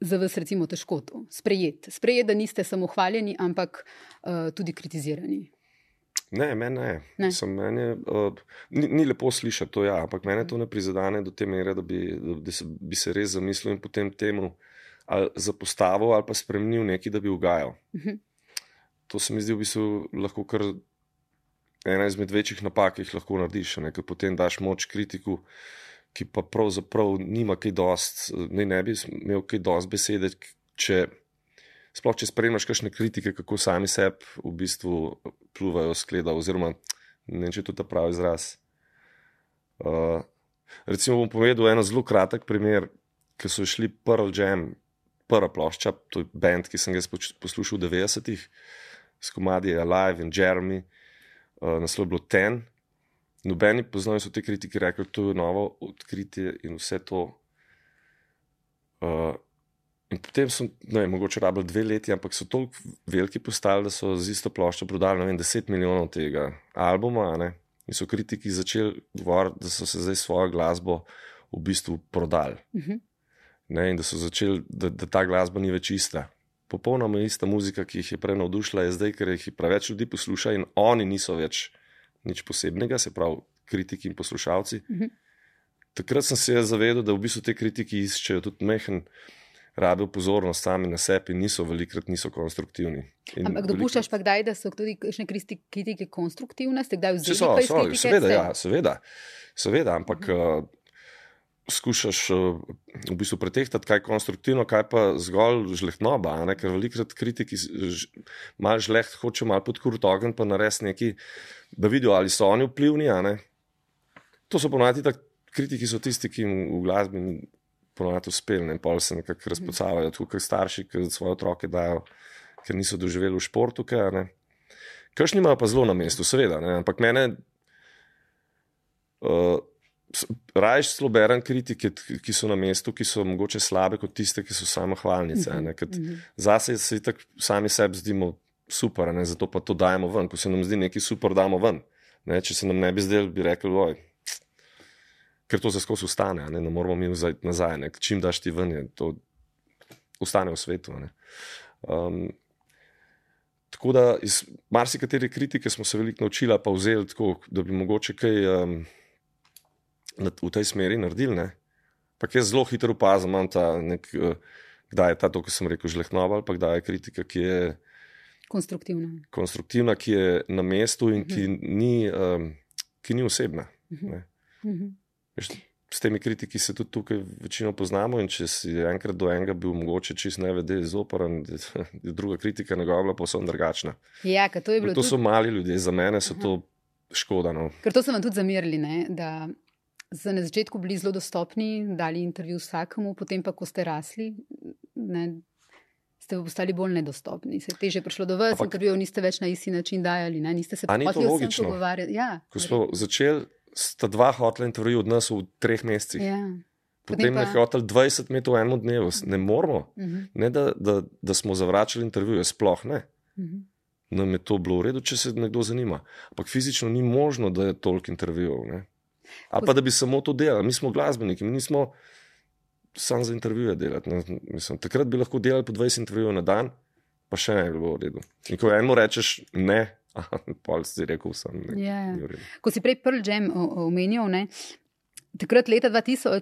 za vas, recimo, težko to sprejeti? Sprejeti, da niste samo hvaljeni, ampak uh, tudi kritizirani. Ne, meni ne. Ne. Sem, meni uh, ni, ni lepo slišati to, ja, ampak mene to ne prizadene do te mere, da bi, da, se, bi se res zamislil in potem temu ali zapostavil ali pa spremenil nekaj, da bi ugajal. Mhm. To se mi zdi v bistvu lahko kar ena izmed večjih napak, ki jih lahko narediš. Ker potem daš moč kritiku, ki pa pravzaprav nima kaj dost, ne, ne bi imel kaj dost besede, če. Sploh, če spremljaš kakšne kritike, kako sami sebi v bistvu pluvajo skleda, oziroma ne če je to ta pravi izraz. Uh, recimo, bom povedal en zelo kratek primer, ki so šli Pearl Jam, prva plošča, to je bend, ki sem ga poslušal v 90-ih, s komadi Alive in Jeremy, uh, naslov je bilo Ten. Nobeni poznajo so te kritike rekli, to je novo odkritje in vse to. Uh, In potem so, ne vem, mogoče rabili dve leti, ampak so tako veliki postali, da so z isto ploščo prodali, ne vem, 10 milijonov tega albuma. Ne? In so kritiki začeli govoriti, da so se zdaj svojo glasbo v bistvu prodali. Mhm. Ne? In da so začeli, da, da ta glasba ni več ista. Popolnoma ista muzika, ki jih je prej navdušila, je zdaj, ker jih preveč ljudi posluša in oni niso več nič posebnega, se pravi, kritiki in poslušalci. Mhm. Takrat sem se zavedel, da v bistvu te kritiki iščejo tudi mehen rabijo pozornost sami na sebi niso velikrat niso konstruktivni. In Ampak dopuščaš pa kdaj, da so tudi kakšne kritike konstruktivne? Ste kdaj vzeli so, so, seveda, ja, seveda, seveda, ampak uh, skušaš uh, v bistvu pretehtati, kaj je konstruktivno, kaj pa zgolj žlehtnoba, ne? ker velikrat kritiki malo žleht hoče malo podkuriti ogenj, pa narediti nekaj, da vidijo, ali so oni vplivni. ne. To so ponovadi tako, kritiki so tisti, ki jim v glasbi ponovadi uspeli, in pol se nekako razpocavajo, tako kot starši, ki svoje otroke dajo, ker niso doživeli v športu. Kršni imajo pa zelo na mestu, seveda, ne? ampak mene. Uh, Rajš celo berem kritike, ki so na mestu, ki so mogoče slabe, kot tiste, ki so samo hvalnice. Uh -huh. Zase se tako sami sebi zdimo super, ne? zato pa to dajemo ven. Ko se nam zdi nekaj super, damo ven. Ne? Če se nam ne bi zdel, bi rekli, oj, ker to se skozi ustane, ne? ne moramo mi vzeti nazaj. Ne? Čim daš ti ven, je to ostane v svetu. Um, tako da iz marsikatere kritike smo se veliko naučili, pa vzeli tako, da bi mogoče kaj. Um, v tej smeri naredili. Ne? Pa jaz zelo hitro opazim, nek, eh, kdaj je ta, to, kar sem rekel, žlehnova, ali pa kdaj je kritika, ki je konstruktivna, konstruktivna ki je na mestu in ki, uh mhm. -huh. ni, um, ki ni osebna. Uh -huh. uh -huh. S temi kritiki se tudi tukaj večino poznamo, in če si enkrat do enega bil mogoče čist ne vede, zoporen, je druga kritika njegova bila povsem drugačna. Ja, to, to tudi... so mali ljudje, za mene so Aha. to škoda. No. Ker to so vam tudi zamerili, ne? da ste na začetku bili zelo dostopni, dali intervju vsakemu, potem pa, ko ste rasli, ne, ste postali bolj nedostopni. Se je teže prišlo do vas, intervju niste več na isti način dajali, ne, niste se pogovarjali. Ali ni to logično? Ja, ko smo začeli, sta dva hotla intervju od nas v treh mesecih. Ja. Potem pa... je hotel 20 metrov v enem dnevu, ne moramo. Uh mhm. -huh. Ne, da, da, da smo zavračali intervjuje, sploh ne. Uh mhm. -huh. Nam je to bilo v redu, če se nekdo zanima. Ampak fizično ni možno, da je toliko intervjujev. Ali pa da bi samo to delali. Mi smo glasbeniki, mi nismo samo za intervjuje delati. Mislim, takrat bi lahko delali po 20 intervjujev na dan, pa še ne bi bilo v redu. In ko eno rečeš ne. Pol si rekel, sem. Ne, yeah. Ja. Ko si prej prvi žem omenil, Takrat, leta 2000, uh, eh,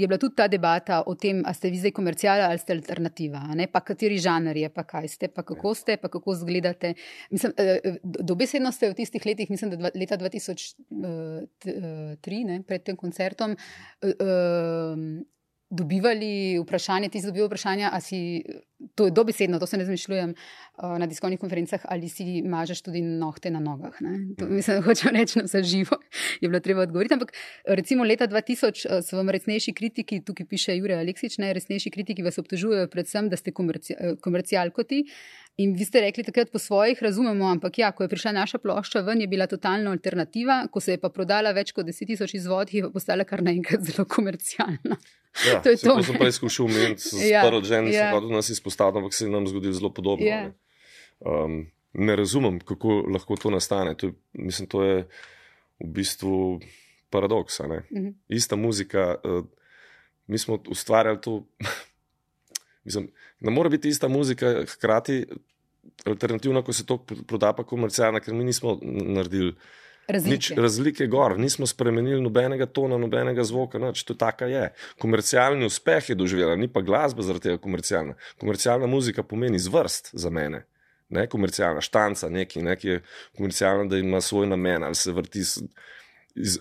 je bila tudi ta debata o tem, ali ste vi zdaj komercijala ali ste alternativa, ne? pa kateri žanr je, pa kaj ste, pa kako ste, pa kako izgledate. Mislim, uh, dobesedno ste v tistih letih, mislim, da leta 2003, ne, pred tem koncertom, dobivali vprašanje, ti si dobival vprašanje, ali si, to je dobesedno, to se ne zmišljujem uh, na diskovnih konferencah, ali si mažeš tudi nohte na nogah. To, mislim, hočem reči, na vse živo je bilo treba odgovoriti. Ampak recimo leta 2000 uh, so vam resnejši kritiki, tukaj piše Jurek Aleksič, ne, resnejši kritiki vas obtožujejo predvsem, da ste komerci, komercialkoti. In vi ste rekli takrat po svojih, razumemo, ampak ja, ko je prišla naša plošča ven, je bila totalna alternativa, ko se je pa prodala več kot 10 tisoč izvodov, je pa postala kar naenkrat zelo komercialna. Ja, to je to. To sem prej skušal umeti, s ja, prvim ženom ja. se nas izpostavljam, ampak se nam zgodi zelo podobno. Ja. Ne? Um, ne razumem, kako lahko to nastane. To je, mislim, to je v bistvu paradoks. Uh mhm. -huh. Ista muzika, uh, mi smo ustvarjali to. Mislim, ne more biti ista muzika, hkrati alternativna, ko se to proda, pa komercialna, ker mi nismo naredili. Razlike. Nič razlike gor, nismo spremenili nobenega tona, nobenega zvoka, noč to taka je. Komercialni uspeh je doživela, ni pa glasba zaradi tega komercialna. Komercialna muzika pomeni zvrst za mene. Ne, komercialna štanca, nekaj, nekaj je komercialna, da ima svoj namen ali se vrti iz,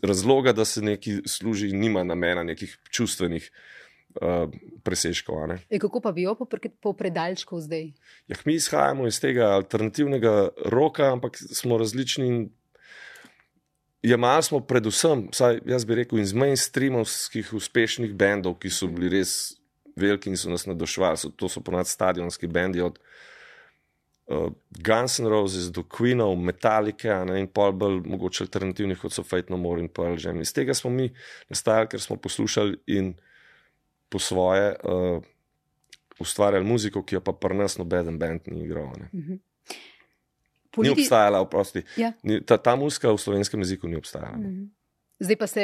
razloga, da se nekaj služi in nima namena nekih čustvenih uh, presežkov. E, kako pa bi jo po, po predalčku zdaj? Ja, mi izhajamo iz tega alternativnega roka, ampak smo različni in Jemali smo predvsem, vsaj jaz bi rekel, iz mainstreamovskih uspešnih bendov, ki so bili res veliki in so nas nadošvali. So, to so ponad stadionski bendi od uh, Guns N' Roses do Queenov, Metallica ne, in pol bolj mogoče alternativnih kot so Fate No More in Pearl Jam. Iz tega smo mi nastajali, ker smo poslušali in po svoje uh, ustvarjali muziko, ki jo pa pri nas noben bend ni igral. Mhm. Politi... Ni obstajala, oprosti. Ja. Ta, ta muska v slovenskem jeziku ni obstajala. Mm -hmm. Zdaj pa se,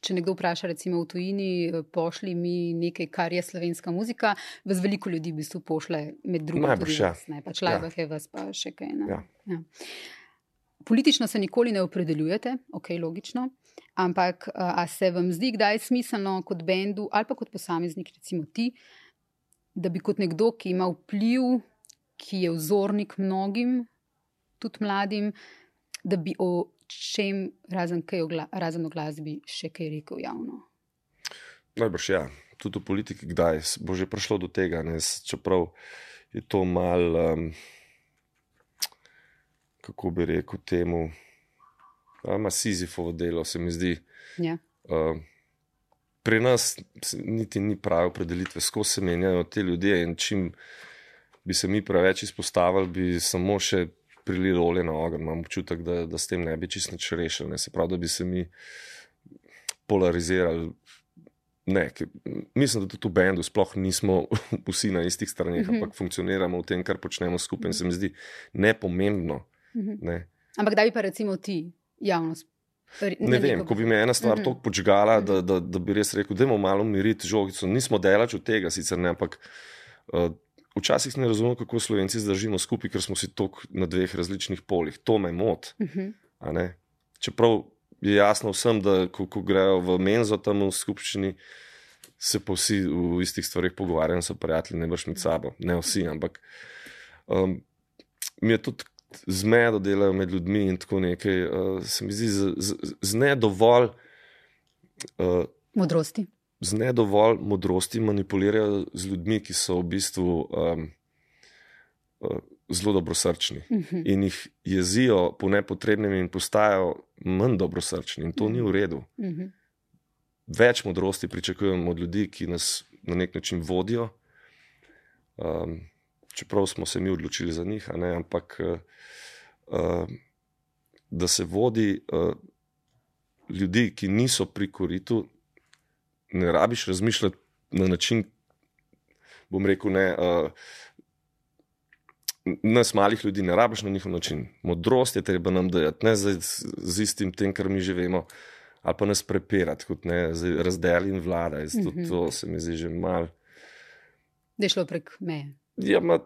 če nekdo vpraša, recimo v tujini, pošli mi nekaj, kar je slovenska muzika, vas veliko ljudi v bistvu pošle med drugim. Najbrž ja. Ne, pač live ja. je vas pa še kaj. Ja. Ja. Politično se nikoli ne opredeljujete, ok, logično. Ampak, a se vam zdi, kdaj je smiselno kot bendu ali pa kot posameznik, recimo ti, da bi kot nekdo, ki ima vpliv, ki je vzornik mnogim, tudi mladim, da bi o čem, razen, ogla, razen o glasbi, še kaj rekel javno. Najbrž ja, tudi v politiki, kdaj bo že prišlo do tega, ne? čeprav je to mal, um, kako bi rekel, temu, ima Sizifovo delo, se mi zdi. Ja. Um, pri nas niti ni prave opredelitve, skozi se menjajo te ljudje in čim bi se mi preveč izpostavili, bi samo še prilili olje na ogen. Imam občutek, da, da s tem ne bi čisto nič rešili. Ne. Se pravi, da bi se mi polarizirali. Ne, ki, mislim, da tudi v bendu sploh nismo vsi na istih straneh, mm -hmm. ampak funkcioniramo v tem, kar počnemo skupaj. Mm -hmm. Se mi zdi nepomembno. Mm -hmm. ne. Ampak da bi pa recimo ti javnost. Ne, ne vem, ko bi me ena stvar mm -hmm. tako počgala, da, da, da bi res rekel, da je malo miriti žogico. Nismo delač od tega, sicer ne, ampak uh, včasih ne razumem, kako Slovenci zdržimo skupaj, ker smo si tako na dveh različnih polih. To me moti. Mm -hmm. Čeprav je jasno vsem, da ko, ko grejo v menzo tam v skupščini, se pa vsi v istih stvarih pogovarjajo, so prijatelji, ne brž med sabo. Ne vsi, ampak um, mi je tudi zmedo delajo med ljudmi in tako nekaj. Uh, se mi zdi, z, z, z ne dovolj uh, modrosti. Z ne dovolj modrosti manipulirajo z ljudmi, ki so v bistvu um, uh, zelo dobrosrčni uh mhm. -huh. in jih jezijo po nepotrebnem in postajajo manj dobrosrčni, in to uh -huh. ni v redu. Uh mhm. -huh. Več modrosti pričakujemo od ljudi, ki nas na nek način vodijo. Um, čeprav smo se mi odločili za njih, ne, ampak uh, da se vodi uh, ljudi, ki niso pri koritu, ne rabiš razmišljati na način, bom rekel, ne. Uh, Nas, malih ljudi, ne rabiš na njihov način. Modrost je treba nam dati, ne z, z istim tem, kar mi živimo, ali pa nas prepirati, kot ne razdeli in vlada. Mm -hmm. to, to se mi zdi že malo. Da je šlo prek meje. Ja, ma,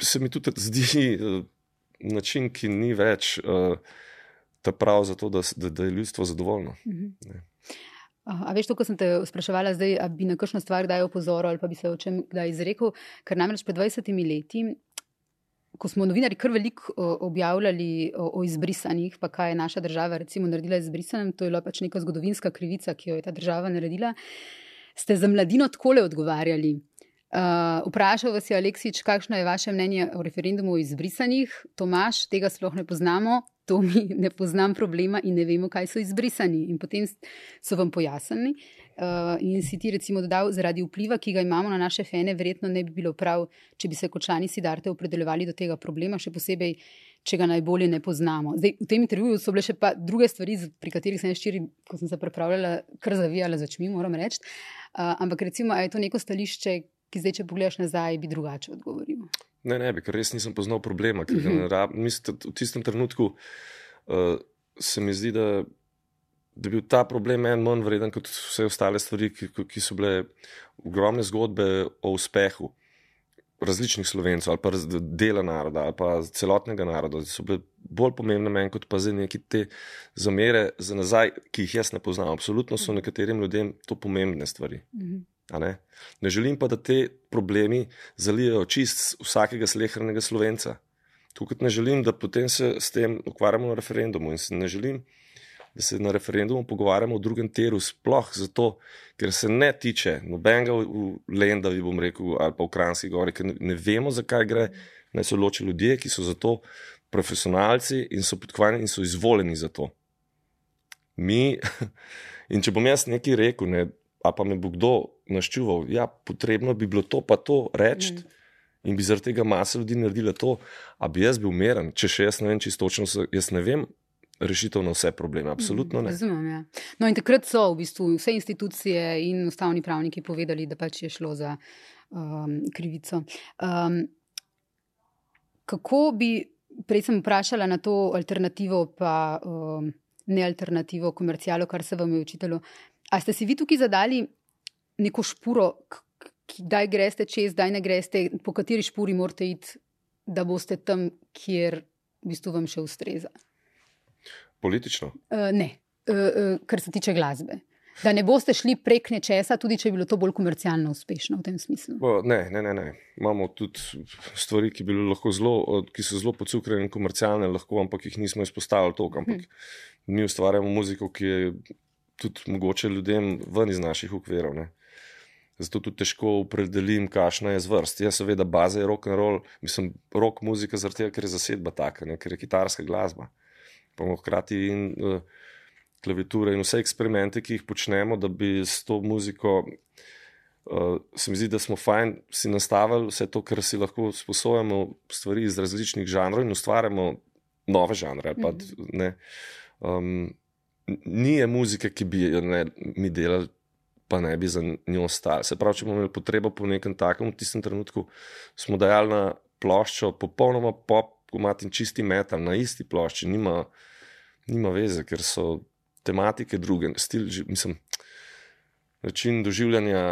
se mi tudi zdi uh, način, ki ni več uh, ta prav za to, da, da, da je ljudstvo zadovoljno. Uh -huh. A veš, to, ko sem te spraševala, zdaj, ali bi na kakšno stvar kdaj opozoril ali pa bi se o čem kdaj izrekel, ker namreč pred 20 leti. Ko smo novinari kar veliko objavljali o, o izbrisanih, pa kaj je naša država recimo naredila izbrisanim, to je bila pač neka zgodovinska krivica, ki jo je ta država naredila, ste za mladino tako le odgovarjali. Uh, vprašal vas je Aleksič, kakšno je vaše mnenje o referendumu o izbrisanih. Tomaš, tega sploh ne poznamo, to mi ne poznam problema in ne vemo, kaj so izbrisani. In potem so vam pojasnili. Uh, in si ti recimo dodal, zaradi vpliva, ki ga imamo na naše fene, verjetno ne bi bilo prav, če bi se kot člani Sidarte opredeljevali do tega problema, še posebej, če ga najbolje ne poznamo. Zdaj, v tem intervjuju so bile še pa druge stvari, pri katerih sem ščiri, ko sem se pripravljala, kar zavijala za čmi, moram reči. Uh, ampak recimo, je to neko stališče, ki zdaj, če pogledaš nazaj, bi drugače odgovoril? Ne, ne, bi, ker res nisem poznal problema. Uh mhm. -huh. rab, mislim, v tistem trenutku uh, se mi zdi, da, da je bil ta problem en manj vreden kot vse ostale stvari, ki, ki so bile ogromne zgodbe o uspehu. Različnih slovencev, ali pa dela naroda, ali pa celotnega naroda, so bile bolj pomembne meni, kot pa za neke te zamere za nazaj, ki jih jaz ne poznam. Absolutno so nekaterim ljudem to pomembne stvari. Uh -huh. Ne? ne želim pa, da te problemi zalijajo čist vsakega slehrnega slovenca. Tukaj ne želim, da potem se s tem ukvarjamo na referendumu in ne želim, da se na referendumu pogovarjamo o drugem teru, sploh zato, ker se ne tiče nobenega v Lendavi, bom rekel, ali pa v Kranski gori, ker ne, vemo, zakaj gre, naj so loči ljudje, ki so za to profesionalci in so podkvarjeni in so izvoljeni za to. Mi, in če bom jaz nekaj rekel, ne, a pa me bo kdo naščuval, ja, potrebno bi bilo to pa to reči. Mm. In bi zaradi tega masa ljudi naredila to, da bi jaz bil umeren, če še jaz ne vem, čisto točno, jaz ne vem rešitev na vse probleme. Absolutno ne. Razumem, ja. No, in takrat so v bistvu vse institucije in ustavni pravniki povedali, da pač je šlo za um, krivico. Um, kako bi, prej sem vprašala na to alternativo, pa um, ne alternativo, komercijalo, kar se vam je učitelju. A ste si vi tukaj zadali neko špuro, kdaj greste čez, kdaj ne greste, po kateri špuri morate iti, da boste tam, kjer v bistvu vam še ustreza? Politično? Uh, ne, uh, uh, kar se tiče glasbe. Da ne boste šli prek nečesa, tudi če bi bilo to bolj komercialno uspešno v tem smislu. Ne, ne, ne. ne. Imamo tudi stvari, ki, zelo, ki so zelo pocukrene in komercialne, lahko, ampak jih nismo izpostavili toliko. Ampak hmm. mi ustvarjamo muziko, ki je tudi mogoče ljudem ven iz naših okvirov. Ne. Zato tudi težko opredelim, kakšna je zvrst. Jaz, seveda, baza je rock and roll, mislim, rock muzika, zaradi tega, ker je zasedba taka, ne, ker je kitarska glasba. Pa hkrati in uh, klaviature in vse eksperimente, ki jih počnemo, da bi s to muziko. Uh, se mi zdi, da smo fajn si nastavili vse to, kar si lahko sposojamo, stvari iz različnih žanrov in ustvarjamo nove žanre. Mm -hmm. um, ni je muzike, ki bi jo ne, mi delali, pa ne bi za njo ostali. Se pravi, če bomo imeli potrebo po nekem takem, v tistem trenutku smo dajali na ploščo popolnoma pop, komat in čisti metal na isti plošči, nima, nima veze, ker so tematike druge. Stil, mislim, način doživljanja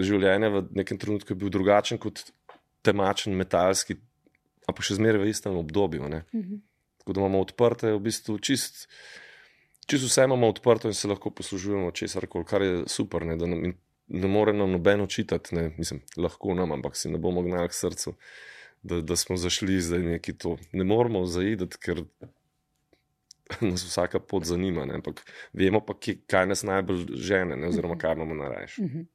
življenja v nekem trenutku je bil drugačen kot temačen, metalski, a pa še zmeraj v istem obdobju. Mm -hmm. Tako da imamo odprte, v bistvu čist, čist vse imamo odprto in se lahko poslužujemo česar koli, kar je super. Ne, ne, ne more nam noben očitati, ne, mislim, lahko nam, ampak si ne bomo gnali k srcu, da, da smo zašli zdaj neki to. Ne moramo zaideti, ker nas vsaka pot zanima, ne, ampak vemo pa, ki, kaj nas najbolj žene, ne, oziroma kaj imamo narajši. Uh -huh.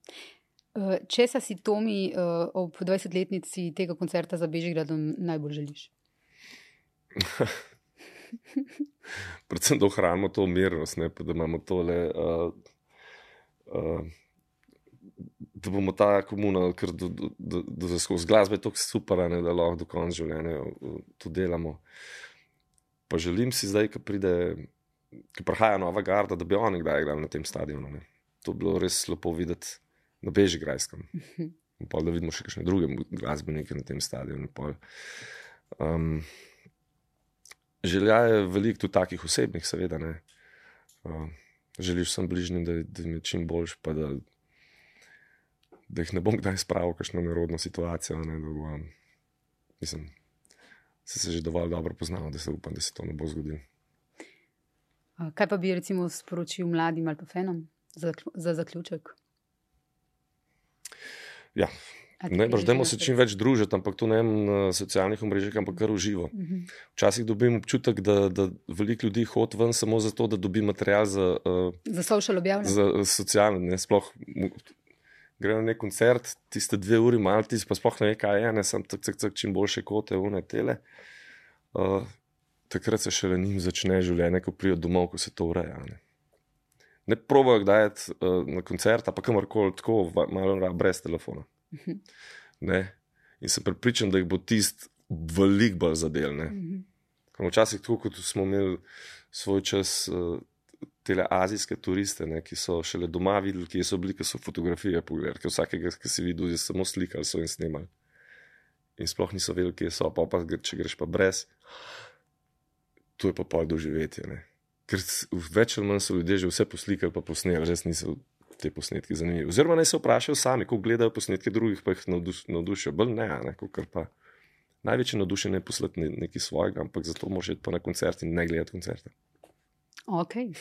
Uh, če si Tomi uh, ob 20-letnici tega koncerta za Bežigradom najbolj želiš? Predvsem, da ohranimo to umirjenost, da imamo tole. Uh, uh, Da bomo ta komuna, ker do, do, do, do skozi glasbe je tako super, ne, da lahko do konca življenja to delamo. Pa želim si zdaj, ko pride, ko prihaja nova garda, da bi oni kdaj igrali na tem stadionu. Ne. To bi bilo res lepo videti na Bežigrajskem. In pa da vidimo še kakšne druge glasbenike na tem stadionu. Um, Želja je veliko tudi takih osebnih, seveda. Uh, želiš sem bližnjim, da, da jim je čim boljš, pa da, da jih ne bom kdaj spravil v kakšno nerodno situacijo. Ne, da bo, um, mislim, se, se že dovolj dobro poznal, da se upam, da se to ne bo zgodilo. Kaj pa bi recimo sporočil mladim ali pa fenom za, za zaključek? Ja, Ne, Zdajmo se čim več družiti, ampak to ne na socialnih mrežah, ampak kar uživo. Mhm. Včasih dobim občutek, da, da veliko ljudi hodi ven samo zato, da dobi material za, uh, za social objavljanje. Za socialne, ne sploh. Gre na nek koncert, tiste dve uri, malo ti pa sploh ne ve, kaj je, ne sem tak, tak, tak, čim boljše kote, une tele. Uh, takrat se šele njim začne življenje, ko prijo domov, ko se to ureja. Ne, ne provajo kdaj uh, na koncert, pa kamorkoli tako, malo brez telefona. Ne? In sem pripričan, da jih bo tisti veliko bolj zadelne. Včasih, tako kot smo imeli svoj čas, uh, te azijske turiste, ne, ki so šele doma videli, kje so bili, ki so fotografije pogledali, ker vsakega, ki si videl, je samo slikali, so jim snimali. In sploh niso vedeli, kje so, pa, pa če greš pa brez, to je pa pol doživetje. Ne. Ker več ali manj so ljudje že vse poslikali, pa posneli, res niso te posnetke zanimivi. Oziroma, naj se vprašajo sami, ko gledajo posnetke drugih, pa jih navdušijo. Bolj ne, ne kar pa. Največje navdušenje je poslati nekaj svojega, ampak zato moraš iti pa na koncert in ne gledati koncerta. Okay.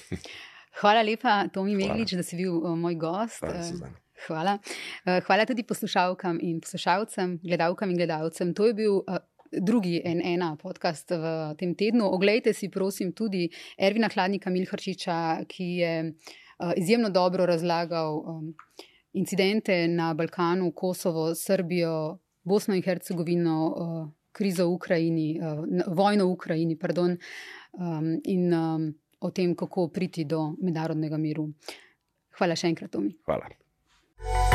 Hvala lepa, Tomi Meglič, da si bil uh, moj gost. Hvala, Hvala. Uh, hvala tudi poslušalkam in poslušalcem, gledalkam in gledalcem. To je bil. Drugi ena podcast v tem tednu. Oglejte si, prosim, tudi Ervina Hladnika Milharčiča, ki je Eh, izjemno dobro razlagal um, incidente na Balkanu, Kosovo, Srbijo, Bosno in Hercegovino, uh, krizo v Ukrajini, uh, vojno v Ukrajini, pardon, um, in um, o tem, kako priti do mednarodnega miru. Hvala še enkrat, Tomi. Hvala.